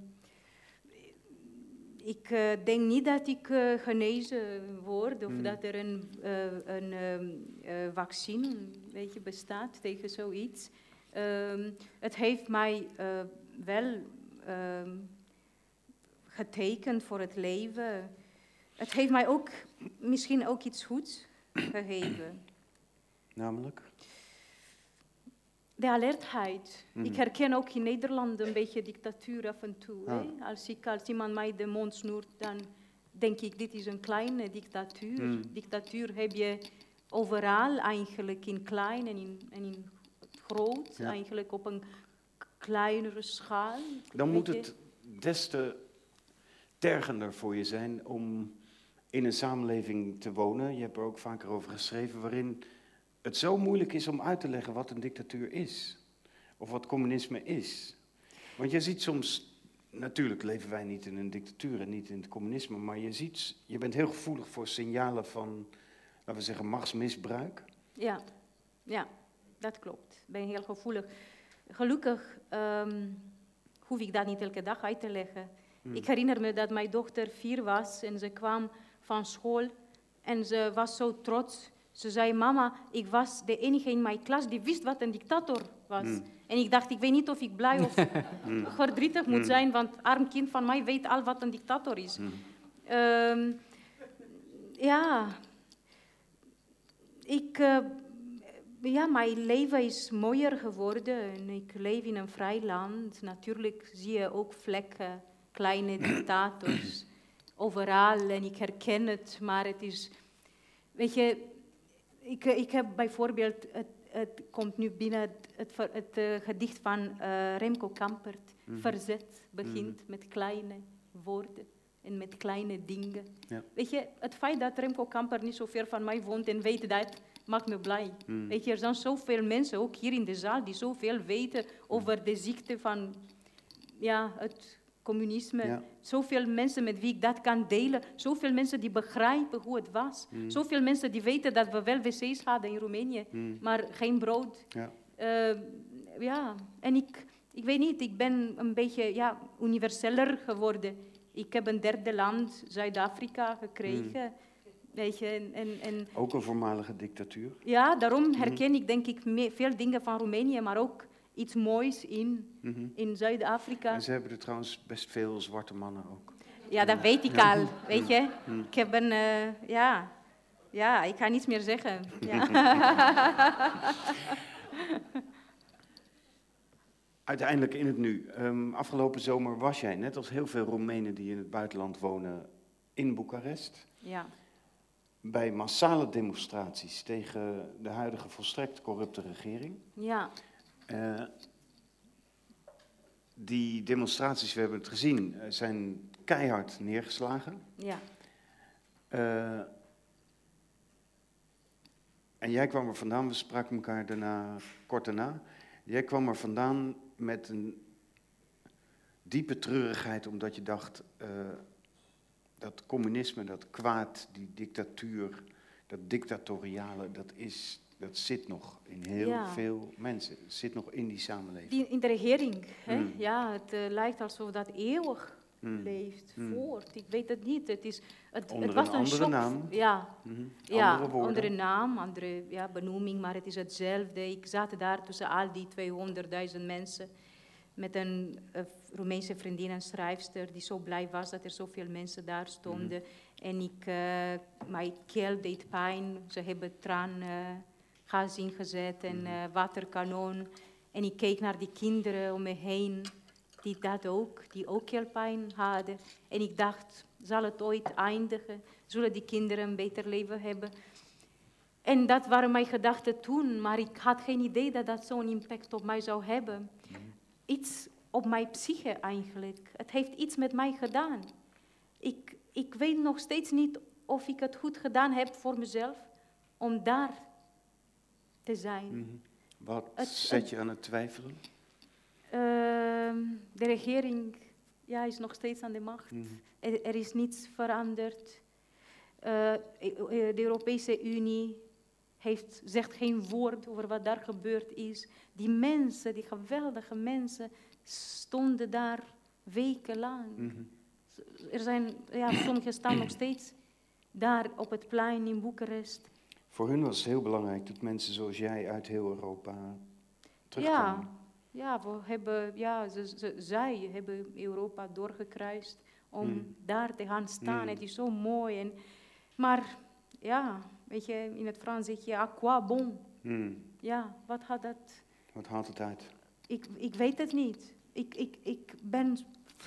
ik eh, denk niet dat ik eh, genezen word of Mm. dat er een, eh, een ehm, eh, vaccin weet je, bestaat tegen zoiets. Ehm, het heeft mij wel getekend voor het leven. Het heeft mij ook misschien ook iets goeds gegeven. Namelijk? De alertheid. Mhm. Ik herken ook in Nederland een beetje dictatuur af en toe. Ah. hè. Als, ik, als iemand mij de mond snoert, dan denk ik, dit is een kleine dictatuur. Mhm. Dictatuur heb je overal eigenlijk, in klein en in, en in groot, Ja. eigenlijk op een kleinere schaal. Dan moet het des te tergender voor je zijn om in een samenleving te wonen. Je hebt er ook vaker over geschreven, waarin het zo moeilijk is om uit te leggen wat een dictatuur is. Of wat communisme is. Want je ziet soms, natuurlijk leven wij niet in een dictatuur en niet in het communisme, maar je ziet, je bent heel gevoelig voor signalen van, laten we zeggen, machtsmisbruik. Ja, ja, dat klopt. Ik ben heel gevoelig. Gelukkig ehm, hoef ik dat niet elke dag uit te leggen. Hmm. Ik herinner me dat mijn dochter vier was en ze kwam van school en ze was zo trots. Ze zei, mama, ik was de enige in mijn klas die wist wat een dictator was. Hmm. En ik dacht, ik weet niet of ik blij of verdrietig moet zijn, want arm kind van mij weet al wat een dictator is. Ehm, ja, ik, eh, ja, mijn leven is mooier geworden. En ik leef in een vrij land. Natuurlijk zie je ook vlekken, kleine dictators, overal. En ik herken het, maar het is... Weet je, ik, ik heb bijvoorbeeld... Het, het komt nu binnen het, het, eh, gedicht van eh, Remco Kampert. Mhm. Verzet begint met kleine woorden en met kleine dingen. Ja. Weet je, het feit dat Remco Kamper niet zo ver van mij woont en weet dat, maakt me blij. Hmm. Weet je, er zijn zoveel mensen, ook hier in de zaal, die zoveel weten over de ziekte van ja, het communisme. Ja. Zoveel mensen met wie ik dat kan delen. Zoveel mensen die begrijpen hoe het was. Hmm. Zoveel mensen die weten dat we wel wc's hadden in Roemenië, Hmm. maar geen brood. Ja. Eh, ja, en ik, ik weet niet, ik ben een beetje ja, universeller geworden. Ik heb een derde land, Zuid-Afrika, gekregen. Weet je, en, en, en Ook een voormalige dictatuur. ja, daarom herken ik denk ik veel dingen van Roemenië, maar ook iets moois in, Mhm. in Zuid-Afrika. En ze hebben er trouwens best veel zwarte mannen ook. Ja, dat weet ik al, weet je. Ik heb een, eh, ja, ja, ik ga niets meer zeggen. Ja. Uiteindelijk in het nu. Ehm, afgelopen zomer was jij, net als heel veel Roemenen die in het buitenland wonen, in Boekarest. ja, Bij massale demonstraties tegen de huidige volstrekt corrupte regering. ja, Eh, die demonstraties, we hebben het gezien, eh, zijn keihard neergeslagen. ja, Eh, en jij kwam er vandaan, we spraken elkaar daarna, kort daarna. Jij kwam er vandaan met een diepe treurigheid, omdat je dacht, dat communisme, dat kwaad, die dictatuur, dat dictatoriale, dat, is, dat zit nog in heel Ja. veel mensen. Het zit nog in die samenleving. die, in de regering. Hè? Mm. Ja, het eh, lijkt alsof dat eeuwig Hmm. leeft Hmm. voort. Ik weet het niet. Het, is, het, Onder het was een een, andere shock. naam. Ja, Mhm. ja Andere woorden. andere naam, andere ja, benoeming, maar het is hetzelfde. Ik zat daar tussen al die 200.000 mensen met een eh, Roemeense vriendin en schrijfster die zo blij was dat er zoveel mensen daar stonden. En ik, eh, mijn keel deed pijn. Ze hebben traangas ingezet en eh, waterkanon. En ik keek naar die kinderen om me heen die dat ook, die ook keelpijn hadden. En ik dacht, zal het ooit eindigen? Zullen die kinderen een beter leven hebben? En dat waren mijn gedachten toen, maar ik had geen idee dat dat zo'n impact op mij zou hebben. Iets op mijn psyche eigenlijk. Het heeft iets met mij gedaan. Ik, ik weet nog steeds niet of ik het goed gedaan heb voor mezelf om daar te zijn. Mhm. Wat Het- zet je aan het twijfelen? Ehm, de regering ja, is nog steeds aan de macht. Mhm. Er, er is niets veranderd. Eh, eh, de Europese Unie heeft, zegt geen woord over wat daar gebeurd is. Die mensen, die geweldige mensen, stonden daar wekenlang. Mhm. Er zijn, ja, sommigen staan nog steeds daar op het plein in Boekarest. Voor hun was het heel belangrijk dat mensen zoals jij uit heel Europa terugkomen. Ja, ja, we hebben, ja ze, ze- zij hebben Europa doorgekruist om Mm. daar te gaan staan. Mm. Het is zo mooi. En, maar ja, weet je, in het Frans zeg je à quoi bon? Hmm. Ja, wat had dat? Wat haalt het uit? Ik, ik weet het niet. Ik, ik, ik ben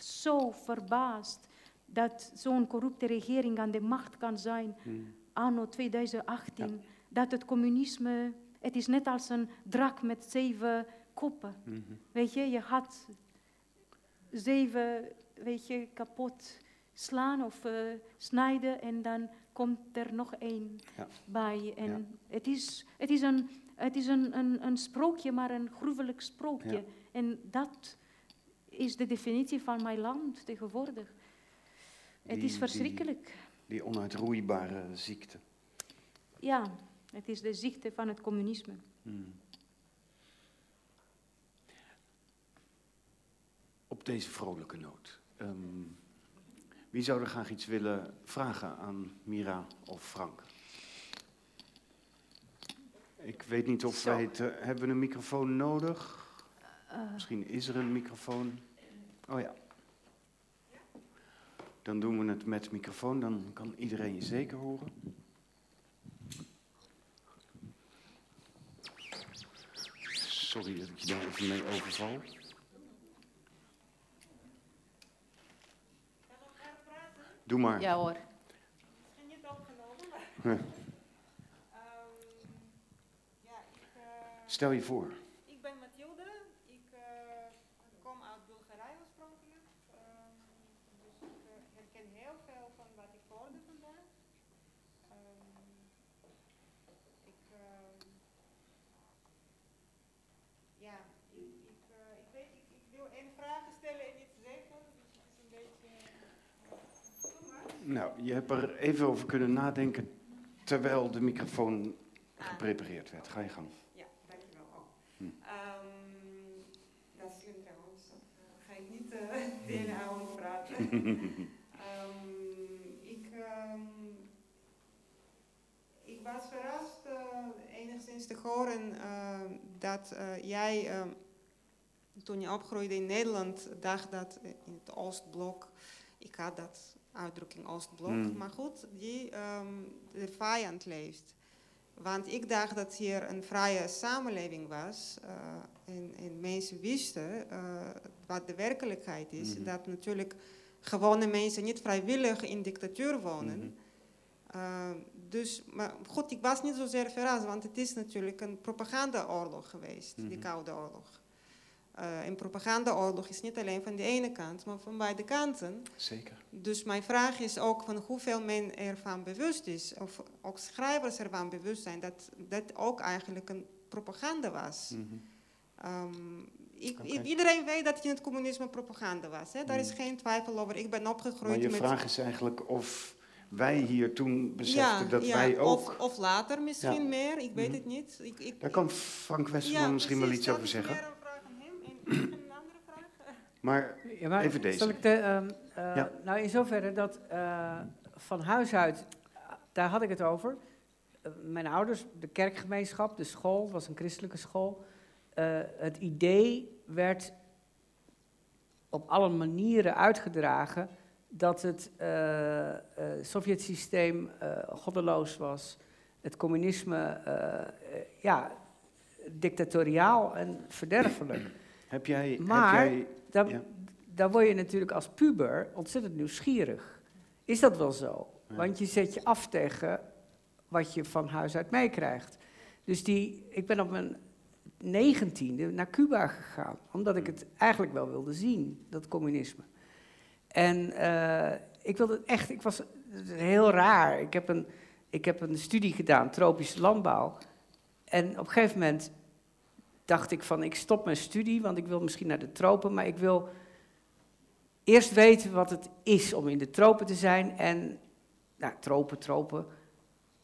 zo verbaasd dat zo'n corrupte regering aan de macht kan zijn Hmm. Anno 2018. Dat het communisme, het is net als een drak met zeven koppen. Mhm. Weet je, je gaat zeven, weet je, kapot slaan of eh, snijden en dan komt er nog één Ja. bij. En Ja. het is, het is, een, het is een, een, een sprookje, maar een gruwelijk sprookje. Ja. En dat is de definitie van mijn land tegenwoordig. het is verschrikkelijk. Die onuitroeibare ziekte. Ja, het is de ziekte van het communisme. Hmm. Op deze vrolijke noot. ehm, wie zou er graag iets willen vragen aan Mira of Frank? Ik weet niet of Zo. wij het... eh, hebben we een microfoon nodig? Eh, Misschien is er een microfoon. Oh ja. Dan doen we het met microfoon, dan kan iedereen je zeker horen. Sorry dat ik je daar even mee overval. Doe maar. ja hoor. Misschien niet opgenomen. Stel je voor. ik ben Mathilde. Ik eh, kom uit Bulgarije oorspronkelijk. Ehm, dus ik eh, herken heel veel van wat ik hoorde vandaag. Ehm, ik, ehm, ja, ik, ik, eh, ik weet, ik, ik wil één vraag stellen en iets zeggen. Dus het is een beetje... Doe maar. Nou, je hebt er even over kunnen nadenken terwijl de microfoon geprepareerd werd. Ga je gang. Ja, dankjewel. Oh. Hm. Ehm, dat is slim trouwens. Eh, ga ik niet de hele avond praten. Ehm, ik, ehm, ik was verrast eh, enigszins te horen eh, dat jij, toen je opgroeide in Nederland, dacht dat in het Oostblok, ik had dat uitdrukking Oostblok, Mm. maar goed, die ehm, de vijand leeft. Want ik dacht dat hier een vrije samenleving was. eh, en, en mensen wisten eh, wat de werkelijkheid is. Mhm. Dat natuurlijk gewone mensen niet vrijwillig in dictatuur wonen. Mhm. Eh, dus, maar goed, ik was niet zozeer verrast, want het is natuurlijk een propagandaoorlog geweest, die. Koude Oorlog. Eh en propagandaoorlog is niet alleen van de ene kant, maar van beide kanten. Zeker. Dus mijn vraag is ook van hoeveel men ervan bewust is, of ook schrijvers ervan bewust zijn, dat dat ook eigenlijk een propaganda was. Mhm. Ehm, ik- Iedereen weet dat in het communisme propaganda was. Hè? Daar is Mm. geen twijfel over. Ik ben opgegroeid Maar je met... vraag is eigenlijk of wij hier toen beseften dat wij ook... Of, of later misschien Ja. meer, ik weet Mhm. het niet. Ik, ik, Daar kan Frank Westerman misschien wel iets over zeggen. Een andere vraag. Maar Ja, maar Even deze. Zal ik de, ehm, eh, Ja. Nou, in zoverre dat eh, van huis uit, daar had ik het over. Eh, mijn ouders, de kerkgemeenschap, de school, het was een christelijke school. het idee werd op alle manieren uitgedragen dat het Sovjet-systeem goddeloos was. Het communisme, ja, dictatoriaal en verderfelijk. Heb jij... Maar- heb jij Ja. dan word je natuurlijk als puber ontzettend nieuwsgierig. Is dat wel zo? Ja. Want je zet je af tegen wat je van huis uit meekrijgt. Dus die, ik ben op mijn negentiende naar Cuba gegaan. Omdat ik het eigenlijk wel wilde zien, dat communisme. En eh, ik wilde echt, ik was heel raar. Ik heb, een, ik heb een studie gedaan, tropische landbouw. En op een gegeven moment dacht ik van, ik stop mijn studie, want ik wil misschien naar de tropen, maar ik wil eerst weten wat het is om in de tropen te zijn. En, nou, tropen, tropen.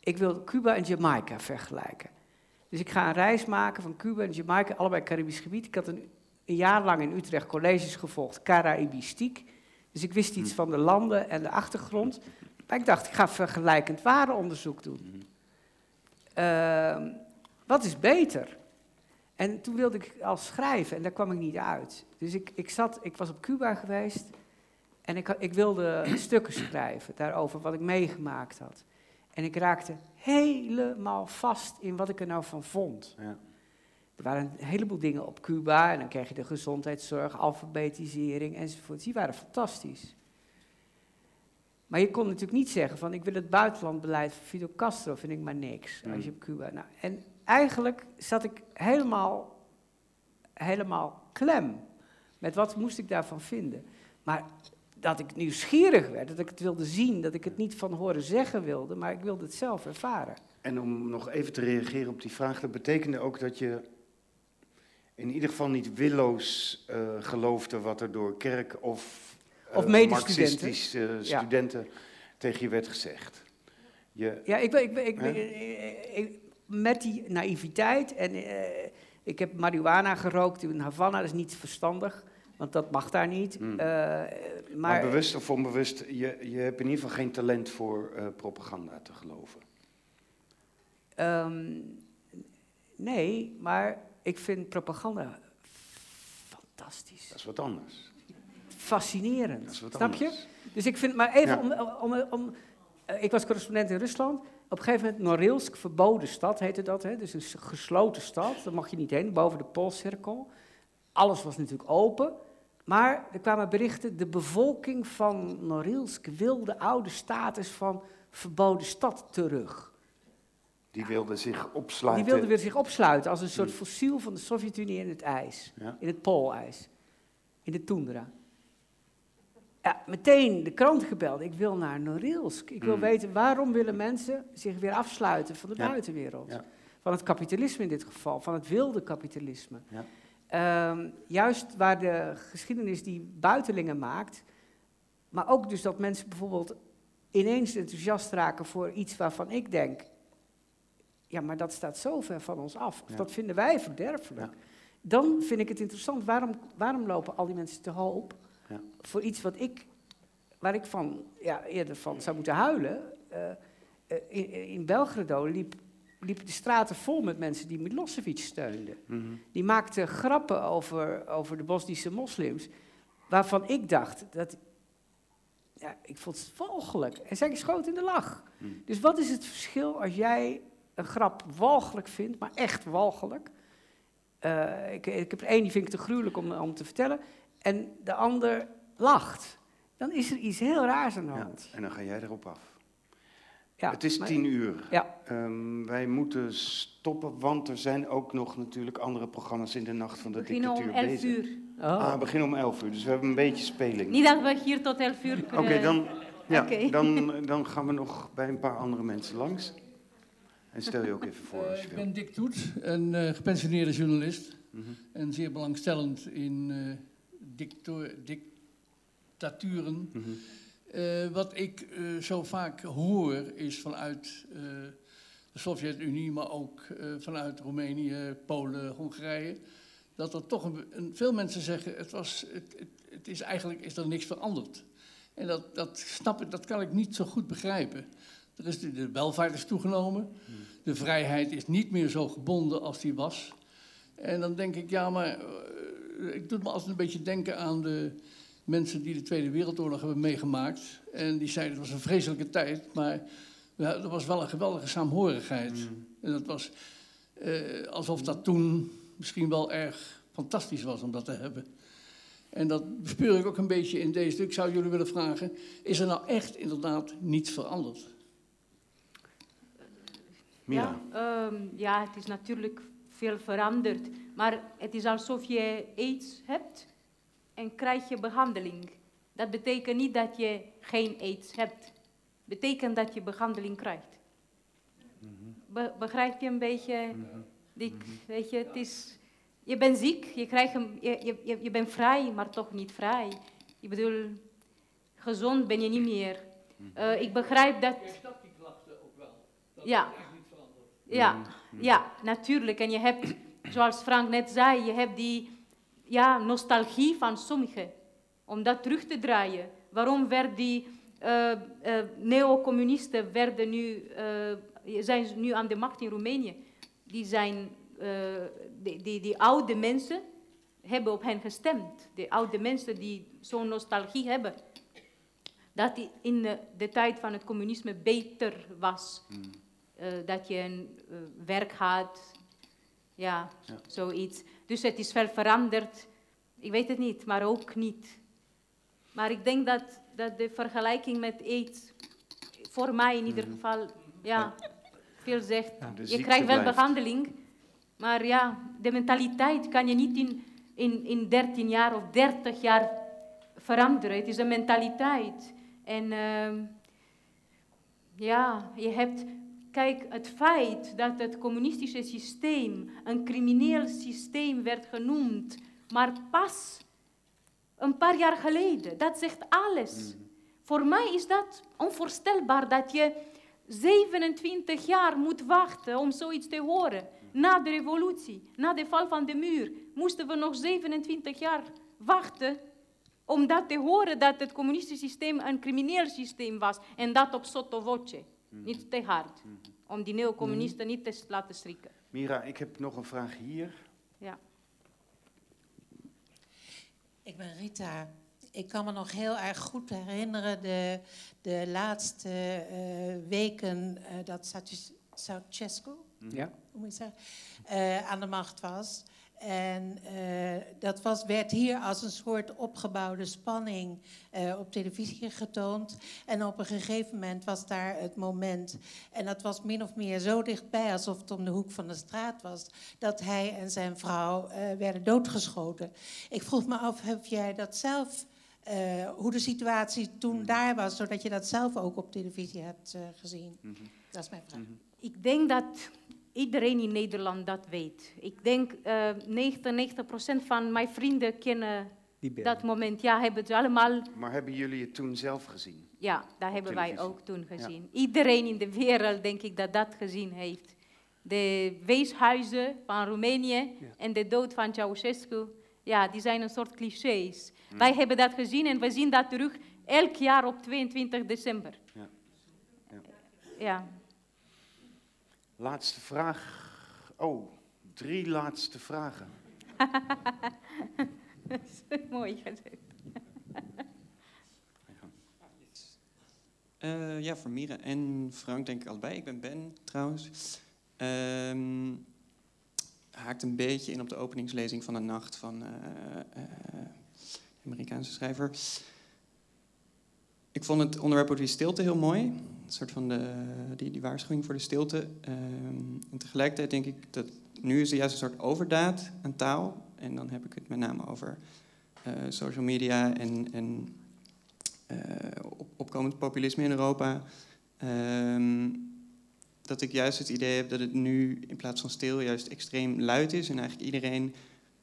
Ik wil Cuba en Jamaica vergelijken. Dus ik ga een reis maken van Cuba en Jamaica, allebei Caribisch gebied. Ik had een, een jaar lang in Utrecht colleges gevolgd, Caraïbistiek. Dus ik wist iets van de landen en de achtergrond. Maar ik dacht, ik ga vergelijkend warenonderzoek doen. Ehm, wat is beter? En toen wilde ik al schrijven en daar kwam ik niet uit. Dus ik, ik, zat, ik was op Cuba geweest en ik, ik wilde stukken schrijven daarover wat ik meegemaakt had. En ik raakte helemaal vast in wat ik er nou van vond. Ja. Er waren een heleboel dingen op Cuba en dan kreeg je de gezondheidszorg, alfabetisering enzovoort. Die waren fantastisch. Maar je kon natuurlijk niet zeggen van ik wil het buitenlandbeleid van Fidel Castro, vind ik maar niks als je op Cuba. Nou, en eigenlijk zat ik helemaal, helemaal klem met wat moest ik daarvan vinden. Maar dat ik nieuwsgierig werd, dat ik het wilde zien, dat ik het niet van horen zeggen wilde, maar ik wilde het zelf ervaren. En om nog even te reageren op die vraag, dat betekende ook dat je in ieder geval niet willoos eh, geloofde wat er door kerk of, eh, Of marxistische Ja. studenten tegen je werd gezegd. Je, Ja, ik, ben- ik, ik, Met die naïviteit en eh, ik heb marihuana gerookt in Havana, dat is niet verstandig, want dat mag daar niet. Hmm. Eh, maar, maar bewust of onbewust, je, je hebt in ieder geval geen talent voor eh, propaganda te geloven. ehm, nee, maar ik vind propaganda fantastisch, Dat is wat anders. fascinerend. Dat is wat Snap je? Dus ik vind, maar even Ja. om, om, om ik was correspondent in Rusland. Op een gegeven moment, Norilsk, verboden stad heette dat. Hè? Dus een gesloten stad, daar mag je niet heen, boven de Poolcirkel. Alles was natuurlijk open. Maar er kwamen berichten, de bevolking van Norilsk wil de oude status van verboden stad terug. Die wilde zich opsluiten. Die wilden weer zich opsluiten als een soort Hmm. fossiel van de Sovjet-Unie in het ijs. Ja. In het poolijs. In de toendra. Ja, meteen de krant gebeld. Ik wil naar Norilsk. Ik wil Hmm. weten waarom willen mensen zich weer afsluiten van de Ja. buitenwereld. Ja. Van het kapitalisme in dit geval, van het wilde kapitalisme. Ja. Ehm, juist waar de geschiedenis die buitelingen maakt, maar ook dus dat mensen bijvoorbeeld ineens enthousiast raken voor iets waarvan ik denk, ja, maar dat staat zo ver van ons af, dat vinden wij verderfelijk. Dan vind ik het interessant, waarom, waarom lopen al die mensen te hoop Ja. voor iets wat ik, waar ik van, ja, eerder van zou moeten huilen. Eh, eh, in, in Belgrado liep, liepen de straten vol met mensen die Milosevic steunden. Mhm. Die maakte grappen over, over de Bosnische moslims, waarvan ik dacht dat. Ja, ik vond het walgelijk. En zij schoot in de lach. Hmm. Dus wat is het verschil als jij een grap walgelijk vindt, maar echt walgelijk? Eh, ik, ik heb er één die vind ik te gruwelijk om, om te vertellen, en de ander lacht. Dan is er iets heel raars aan de Ja, hand. en dan ga jij erop af. Ja, het is maar- tien uur. Ja, Ehm, wij moeten stoppen, want er zijn ook nog natuurlijk andere programma's in de nacht van de We beginnen om dictatuur 11 bezig. uur. oh. Ah, beginnen om 11 uur, dus we hebben een beetje speling. Niet dat we hier tot 11 uur Oké, kunnen... dan, ja, Oké. dan, dan gaan we nog bij een paar andere mensen langs. En stel je ook even voor als Eh, je ik wil. ben Dick Toet, een eh, gepensioneerde journalist. Mhm. En zeer belangstellend in eh, dicto- dictaturen. Mhm. Eh, wat ik eh, zo vaak hoor is vanuit eh, de Sovjet-Unie, maar ook vanuit Roemenië, Polen, Hongarije. dat er toch een, een- veel mensen zeggen, het, was, het, het, het is eigenlijk is er niks veranderd. En dat, dat snap ik, dat kan ik niet zo goed begrijpen. Er is de, de welvaart is toegenomen, de vrijheid is niet meer zo gebonden als die was. En dan denk ik, ja, maar ik doe me altijd een beetje denken aan de mensen die de Tweede Wereldoorlog hebben meegemaakt. En die zeiden, het was een vreselijke tijd, maar ja, er was wel een geweldige saamhorigheid. En dat was eh, alsof dat toen misschien wel erg fantastisch was om dat te hebben. En dat bespeur ik ook een beetje in deze. Ik zou jullie willen vragen, is er nou echt inderdaad niets veranderd? Mira. Ja, ehm, ja, het is natuurlijk veel veranderd. Maar het is alsof je aids hebt en krijg je behandeling. Dat betekent niet dat je geen aids hebt. betekent dat je behandeling krijgt. Be- begrijp je een beetje? Dik, weet je, het is, je bent ziek, je, krijgt een, je, je, je, bent vrij, maar toch niet vrij. Ik bedoel, gezond ben je niet meer. Eh, ik begrijp dat... die klachten ook wel. Dat Ja. is echt niet veranderd. Ja, ja, natuurlijk. En je hebt, zoals Frank net zei, je hebt die ja, nostalgie van sommigen. Om dat terug te draaien. Waarom werd die eh eh, neocommunisten werden nu, eh, zijn nu aan de macht in Roemenië? Die zijn, die, die, die oude mensen hebben op hen gestemd. De oude mensen die zo'n nostalgie hebben. Dat die in de, de tijd van het communisme beter was. Eh, dat je een eh, werk had, ja, Ja. zoiets. Dus het is wel veranderd. Ik weet het niet, maar ook niet. Maar ik denk dat, dat de vergelijking met aids, voor mij in ieder geval, ja, veel zegt. Je krijgt wel blijft. behandeling, maar ja, de mentaliteit kan je niet in, in, in 13 jaar of 30 jaar veranderen. Het is een mentaliteit. En ehm, ja, je hebt. Kijk, het feit dat het communistische systeem een crimineel systeem werd genoemd, maar pas een paar jaar geleden, dat zegt alles. Voor mij is dat onvoorstelbaar dat je 27 jaar moet wachten om zoiets te horen. Na de revolutie, na de val van de muur, moesten we nog 27 jaar wachten om dat te horen dat het communistische systeem een crimineel systeem was. En dat op sotto voce, niet te hard. Om die neocommunisten niet te laten schrikken. Mira, ik heb nog een vraag hier. Ja. Ik ben Rita. Ik kan me nog heel erg goed herinneren de, de laatste eh, weken eh, dat Ceaus- Ceausescu, Ja. hoe moet je zeggen, eh, aan de macht was. En eh, dat was, werd hier als een soort opgebouwde spanning eh, op televisie getoond. En op een gegeven moment was daar het moment, en dat was min of meer zo dichtbij alsof het om de hoek van de straat was, dat hij en zijn vrouw eh, werden doodgeschoten. Ik vroeg me af, heb jij dat zelf, eh, hoe de situatie toen daar was, zodat je dat zelf ook op televisie hebt eh, gezien? Dat is mijn vraag. Ik denk dat iedereen in Nederland dat weet. Ik denk eh 99% van mijn vrienden kennen dat moment. Ja, hebben het allemaal. Maar hebben jullie het toen zelf gezien? Ja, dat hebben wij ook toen gezien. Iedereen in de wereld, denk ik, dat dat gezien heeft. De weeshuizen van Roemenië en de dood van Ceausescu, ja, die zijn een soort clichés. Wij hebben dat gezien en we zien dat terug elk jaar op 22 december. Ja. Ja. Laatste vraag. Oh, drie laatste vragen. Mooi gezegd. Eh, ja, voor Mira en Frank denk ik allebei. Ik ben Ben trouwens. Ehm, haakt een beetje in op de openingslezing van de nacht van eh eh, de Amerikaanse schrijver. Ik vond het onderwerp over die stilte heel mooi. Een soort van de, die, die waarschuwing voor de stilte. Ehm, en tegelijkertijd denk ik dat nu is er juist een soort overdaad aan taal. En dan heb ik het met name over eh, social media en, en eh, op, opkomend populisme in Europa. Ehm, dat ik juist het idee heb dat het nu in plaats van stil juist extreem luid is. En eigenlijk iedereen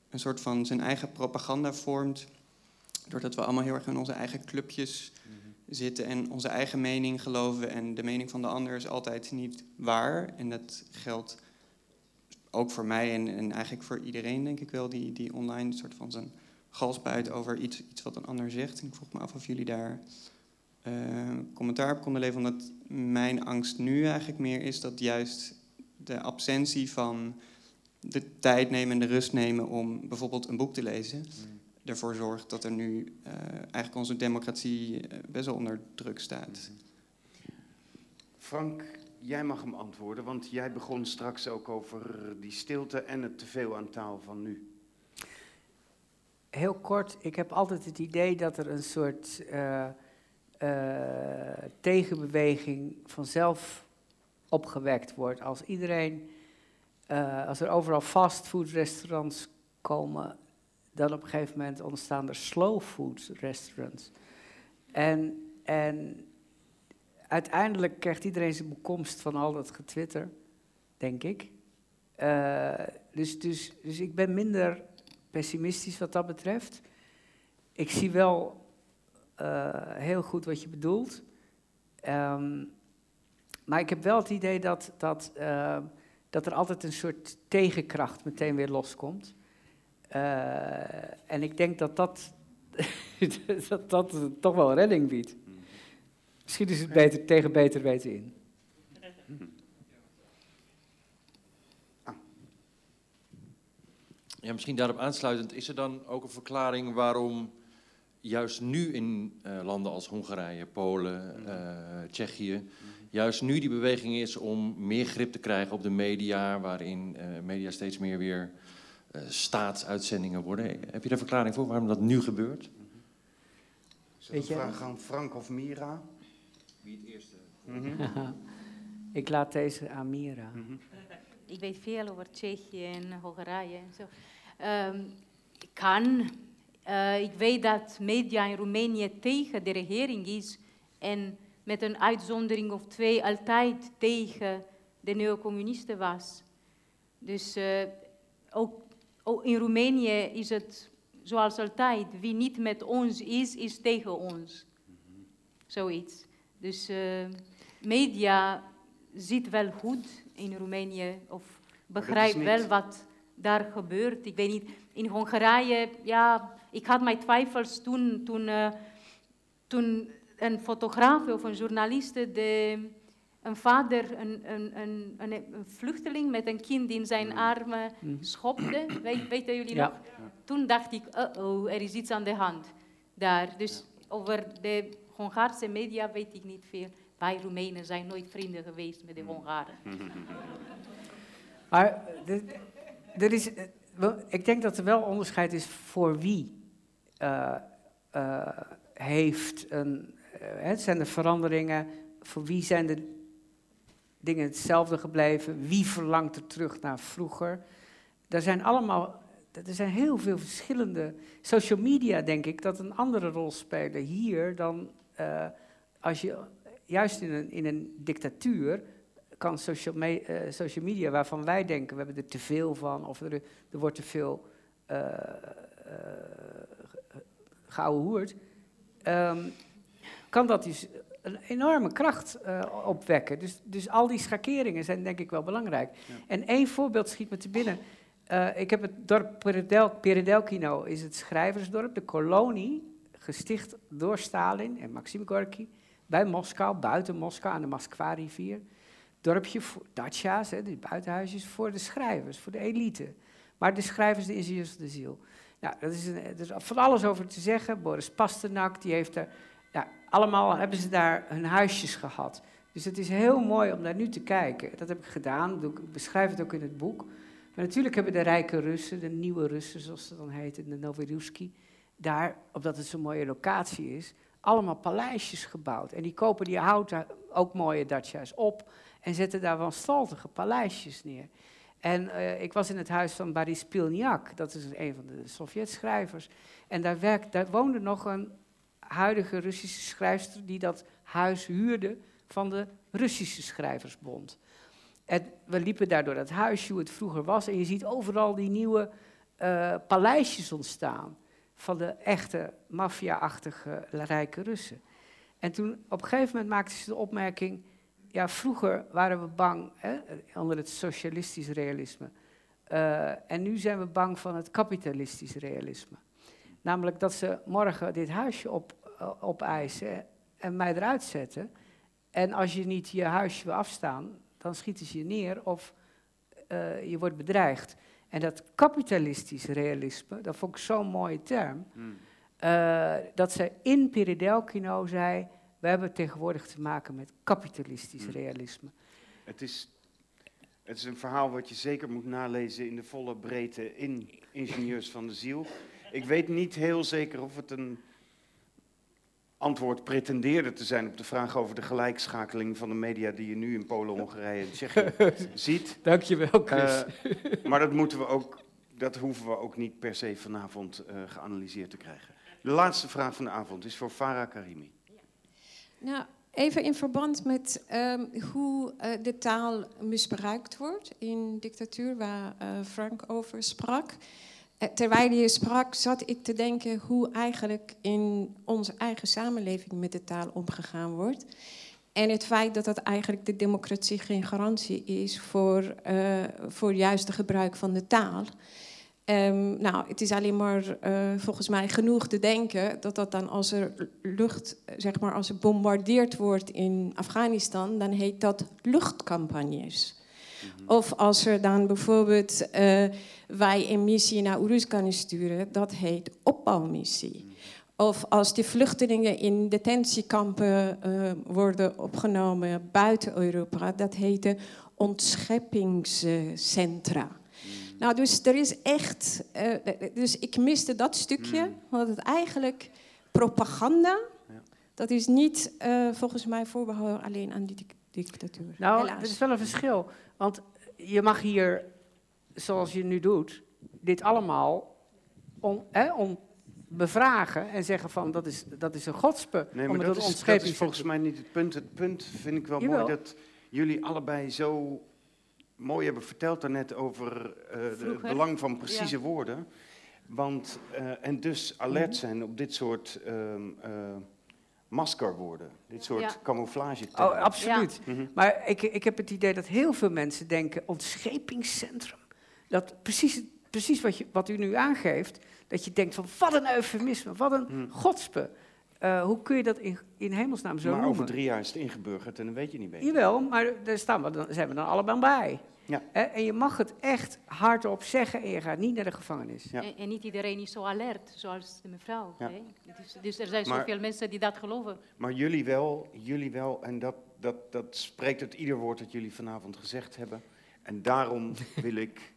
een soort van zijn eigen propaganda vormt. Doordat we allemaal heel erg in onze eigen clubjes zitten en onze eigen mening geloven. En de mening van de ander is altijd niet waar. En dat geldt ook voor mij en, en eigenlijk voor iedereen, denk ik wel, die, die online soort van zijn galspuit over iets, iets wat een ander zegt. En ik vroeg me af of jullie daar eh, commentaar op konden leveren. Omdat mijn angst nu eigenlijk meer is dat juist de absentie van de tijd nemen en de rust nemen om bijvoorbeeld een boek te lezen, ervoor zorgt dat er nu eh, eigenlijk onze democratie eh, best wel onder druk staat. Frank, jij mag hem antwoorden, want jij begon straks ook over die stilte en het teveel aan taal van nu. Heel kort, ik heb altijd het idee dat er een soort eh, eh, tegenbeweging vanzelf opgewekt wordt. Als iedereen, eh, als er overal fastfoodrestaurants komen, dan op een gegeven moment ontstaan er slow food restaurants. En, en uiteindelijk krijgt iedereen zijn bekomst van al dat getwitter, denk ik. Uh, dus, dus, dus ik ben minder pessimistisch wat dat betreft. Ik zie wel uh, heel goed wat je bedoelt. Um, maar ik heb wel het idee dat, dat, uh, dat er altijd een soort tegenkracht meteen weer loskomt. Uh, en ik denk dat dat, dat, dat toch wel redding biedt. Misschien is het beter, tegen beter weten in. Ja, misschien daarop aansluitend, is er dan ook een verklaring waarom juist nu in uh, landen als Hongarije, Polen, uh, Tsjechië, juist nu die beweging is om meer grip te krijgen op de media, waarin uh, media steeds meer weer staatsuitzendingen worden. Heb je daar een verklaring voor waarom dat nu gebeurt? Weet je? Vraag aan Frank of Mira. Wie het eerste? Mhm. Mm -hmm. Ik laat deze aan Mira. Mm -hmm. Ik weet veel over Tsjechië en Hongarije en zo. Um, kan. Uh, ik weet dat media in Roemenië tegen de regering is en met een uitzondering of twee altijd tegen de neocommunisten was. Dus uh, ook, ook, in Roemenië is het zoals altijd, wie niet met ons is, is tegen ons. Zoiets. Dus uh, media ziet wel goed in Roemenië of begrijpt wel wat daar gebeurt. Ik weet niet, in Hongarije, ja, ik had mijn twijfels toen, toen, uh, toen een fotograaf of een journalist de, een vader, een, een, een, een, vluchteling met een kind in zijn armen schopte. Weet, weten jullie Ja. nog? Toen dacht ik, uh-oh, er is iets aan de hand daar. Dus over de Hongaarse media weet ik niet veel. Wij Roemenen zijn nooit vrienden geweest met de Hongaren. Maar er is, ik denk dat er wel onderscheid is voor wie eh, eh, heeft een. eh, het zijn de veranderingen, voor wie zijn de dingen hetzelfde gebleven, wie verlangt er terug naar vroeger. Er zijn allemaal, er zijn heel veel verschillende. Social media, denk ik, dat een andere rol spelen hier dan eh, als je juist in een, in een dictatuur kan social, eh, social media, waarvan wij denken, we hebben er te veel van, of er, er wordt te veel uh, ehm, kan dat dus een enorme kracht eh, opwekken. Dus, dus al die schakeringen zijn denk ik wel belangrijk. En één voorbeeld schiet me te binnen. Eh, ik heb het dorp Peredel, Peredelkino, is het schrijversdorp, de kolonie, gesticht door Stalin en Maxim Gorky, bij Moskou, buiten Moskou, aan de Moskwa-rivier dorpje, voor hè, die buitenhuisjes, voor de schrijvers, voor de elite. Maar de schrijvers, de ingenieurs de ziel. Nou, dat is een, er is van alles over te zeggen. Boris Pasternak, die heeft er... Allemaal hebben ze daar hun huisjes gehad. Dus het is heel mooi om daar nu te kijken. Dat heb ik gedaan, ik beschrijf het ook in het boek. Maar natuurlijk hebben de rijke Russen, de nieuwe Russen zoals ze dan heten, de Novoruski, daar, omdat het zo'n mooie locatie is, allemaal paleisjes gebouwd. En die kopen die houten, ook mooie dacha's op en zetten daar wanstaltige paleisjes neer. En eh, ik was in het huis van Boris Pilniak, dat is een van de Sovjet-schrijvers. En daar, werkt, daar woonde nog een huidige Russische schrijfster die dat huis huurde van de Russische Schrijversbond. En we liepen daar door dat huisje, hoe het vroeger was, en je ziet overal die nieuwe eh, paleisjes ontstaan van de echte maffia-achtige rijke Russen. En toen op een gegeven moment maakte ze de opmerking, ja, vroeger waren we bang, hè, onder het socialistisch realisme, Eh, en nu zijn we bang van het kapitalistisch realisme. Namelijk dat ze morgen dit huisje op, opeisen en mij eruit zetten. En als je niet je huisje wil afstaan, dan schieten ze je neer of uh, je wordt bedreigd. En dat kapitalistisch realisme, dat vond ik zo'n mooie term. Hmm. Uh, dat ze in Peridelkino zei, we hebben tegenwoordig te maken met kapitalistisch hmm. realisme. Het is, het is een verhaal wat je zeker moet nalezen in de volle breedte in Ingenieurs van de Ziel. Ik weet niet heel zeker of het een antwoord pretendeerde te zijn op de vraag over de gelijkschakeling van de media die je nu in Polen, Hongarije en Tsjechië ziet. Dankjewel, Chris. Uh, maar dat, moeten we ook, dat hoeven we ook niet per se vanavond uh, geanalyseerd te krijgen. De laatste vraag van de avond is voor Farah Karimi. Nou, even in verband met um, hoe uh, de taal misbruikt wordt in dictatuur, waar Frank over sprak. Eh, terwijl je sprak, zat ik te denken hoe eigenlijk in onze eigen samenleving met de taal omgegaan wordt. En het feit dat dat eigenlijk de democratie geen garantie is voor, uh, voor juiste gebruik van de taal. Um, nou, het is alleen maar uh, volgens mij genoeg te denken dat dat dan als er lucht, zeg maar, als er bombardeerd wordt in Afghanistan, dan heet dat luchtcampagnes. Mhm. Of als er dan bijvoorbeeld uh, wij een missie naar Oeruzkan sturen, dat heet opbouwmissie. Mhm. Of als die vluchtelingen in detentiekampen uh, worden opgenomen buiten Europa, dat heet ontscheppingscentra. Mhm. Nou, dus er is echt. Uh, dus ik miste dat stukje, mm. want het eigenlijk propaganda. Ja. Dat is niet uh, volgens mij voorbehouden alleen aan die dictatuur. Nou, er is wel een verschil. Want je mag hier, zoals je nu doet, dit allemaal om, hè, om bevragen en zeggen van dat is, dat is een godspe. Nee, maar dat, is, dat is volgens mij niet het punt. Het punt vind ik wel Jawel. mooi dat jullie allebei zo mooi hebben verteld daarnet over uh, het belang van precieze ja. woorden. Want, uh, en dus alert zijn op dit soort uh, maskerwoorden. Dit soort ja. camouflage. Oh, absoluut. Ja. Mm -hmm. Maar ik, ik heb het idee dat heel veel mensen denken, ontschepingscentrum. Dat precies, precies wat, je, wat u nu aangeeft, dat je denkt van wat een eufemisme, wat een mm. godspe. Uh, hoe kun je dat in, in hemelsnaam zo maar noemen? over drie jaar is het ingeburgerd en dan weet je niet beter. Jawel, maar daar staan we, dan zijn we dan allemaal bij. Ja. En je mag het echt hardop zeggen en je gaat niet naar de gevangenis. Ja. En, en, niet iedereen is zo alert, zoals de mevrouw. Ja. Dus, dus, er zijn maar, zoveel mensen die dat geloven. Maar jullie wel, jullie wel. En dat, dat, dat spreekt uit ieder woord dat jullie vanavond gezegd hebben. En daarom wil ik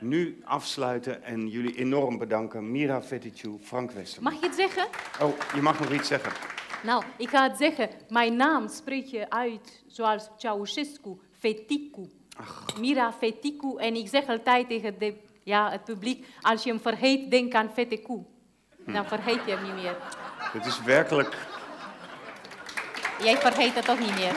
nu afsluiten en jullie enorm bedanken. Mira Fetichu, Frank Westerman. Mag je het zeggen? Oh, je mag nog iets zeggen. Nou, ik ga het zeggen. Mijn naam spreek je uit zoals Ceausescu, Feticu. Ach. Mira Feticu. En ik zeg altijd tegen de, ja, het publiek, als je hem vergeet, denk aan Feticu. Hm. Dan vergeet je hem niet meer. Het is werkelijk... Jij vergeet het ook niet meer.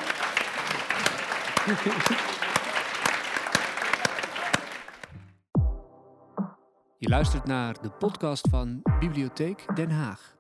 Je luistert naar de podcast van Bibliotheek Den Haag.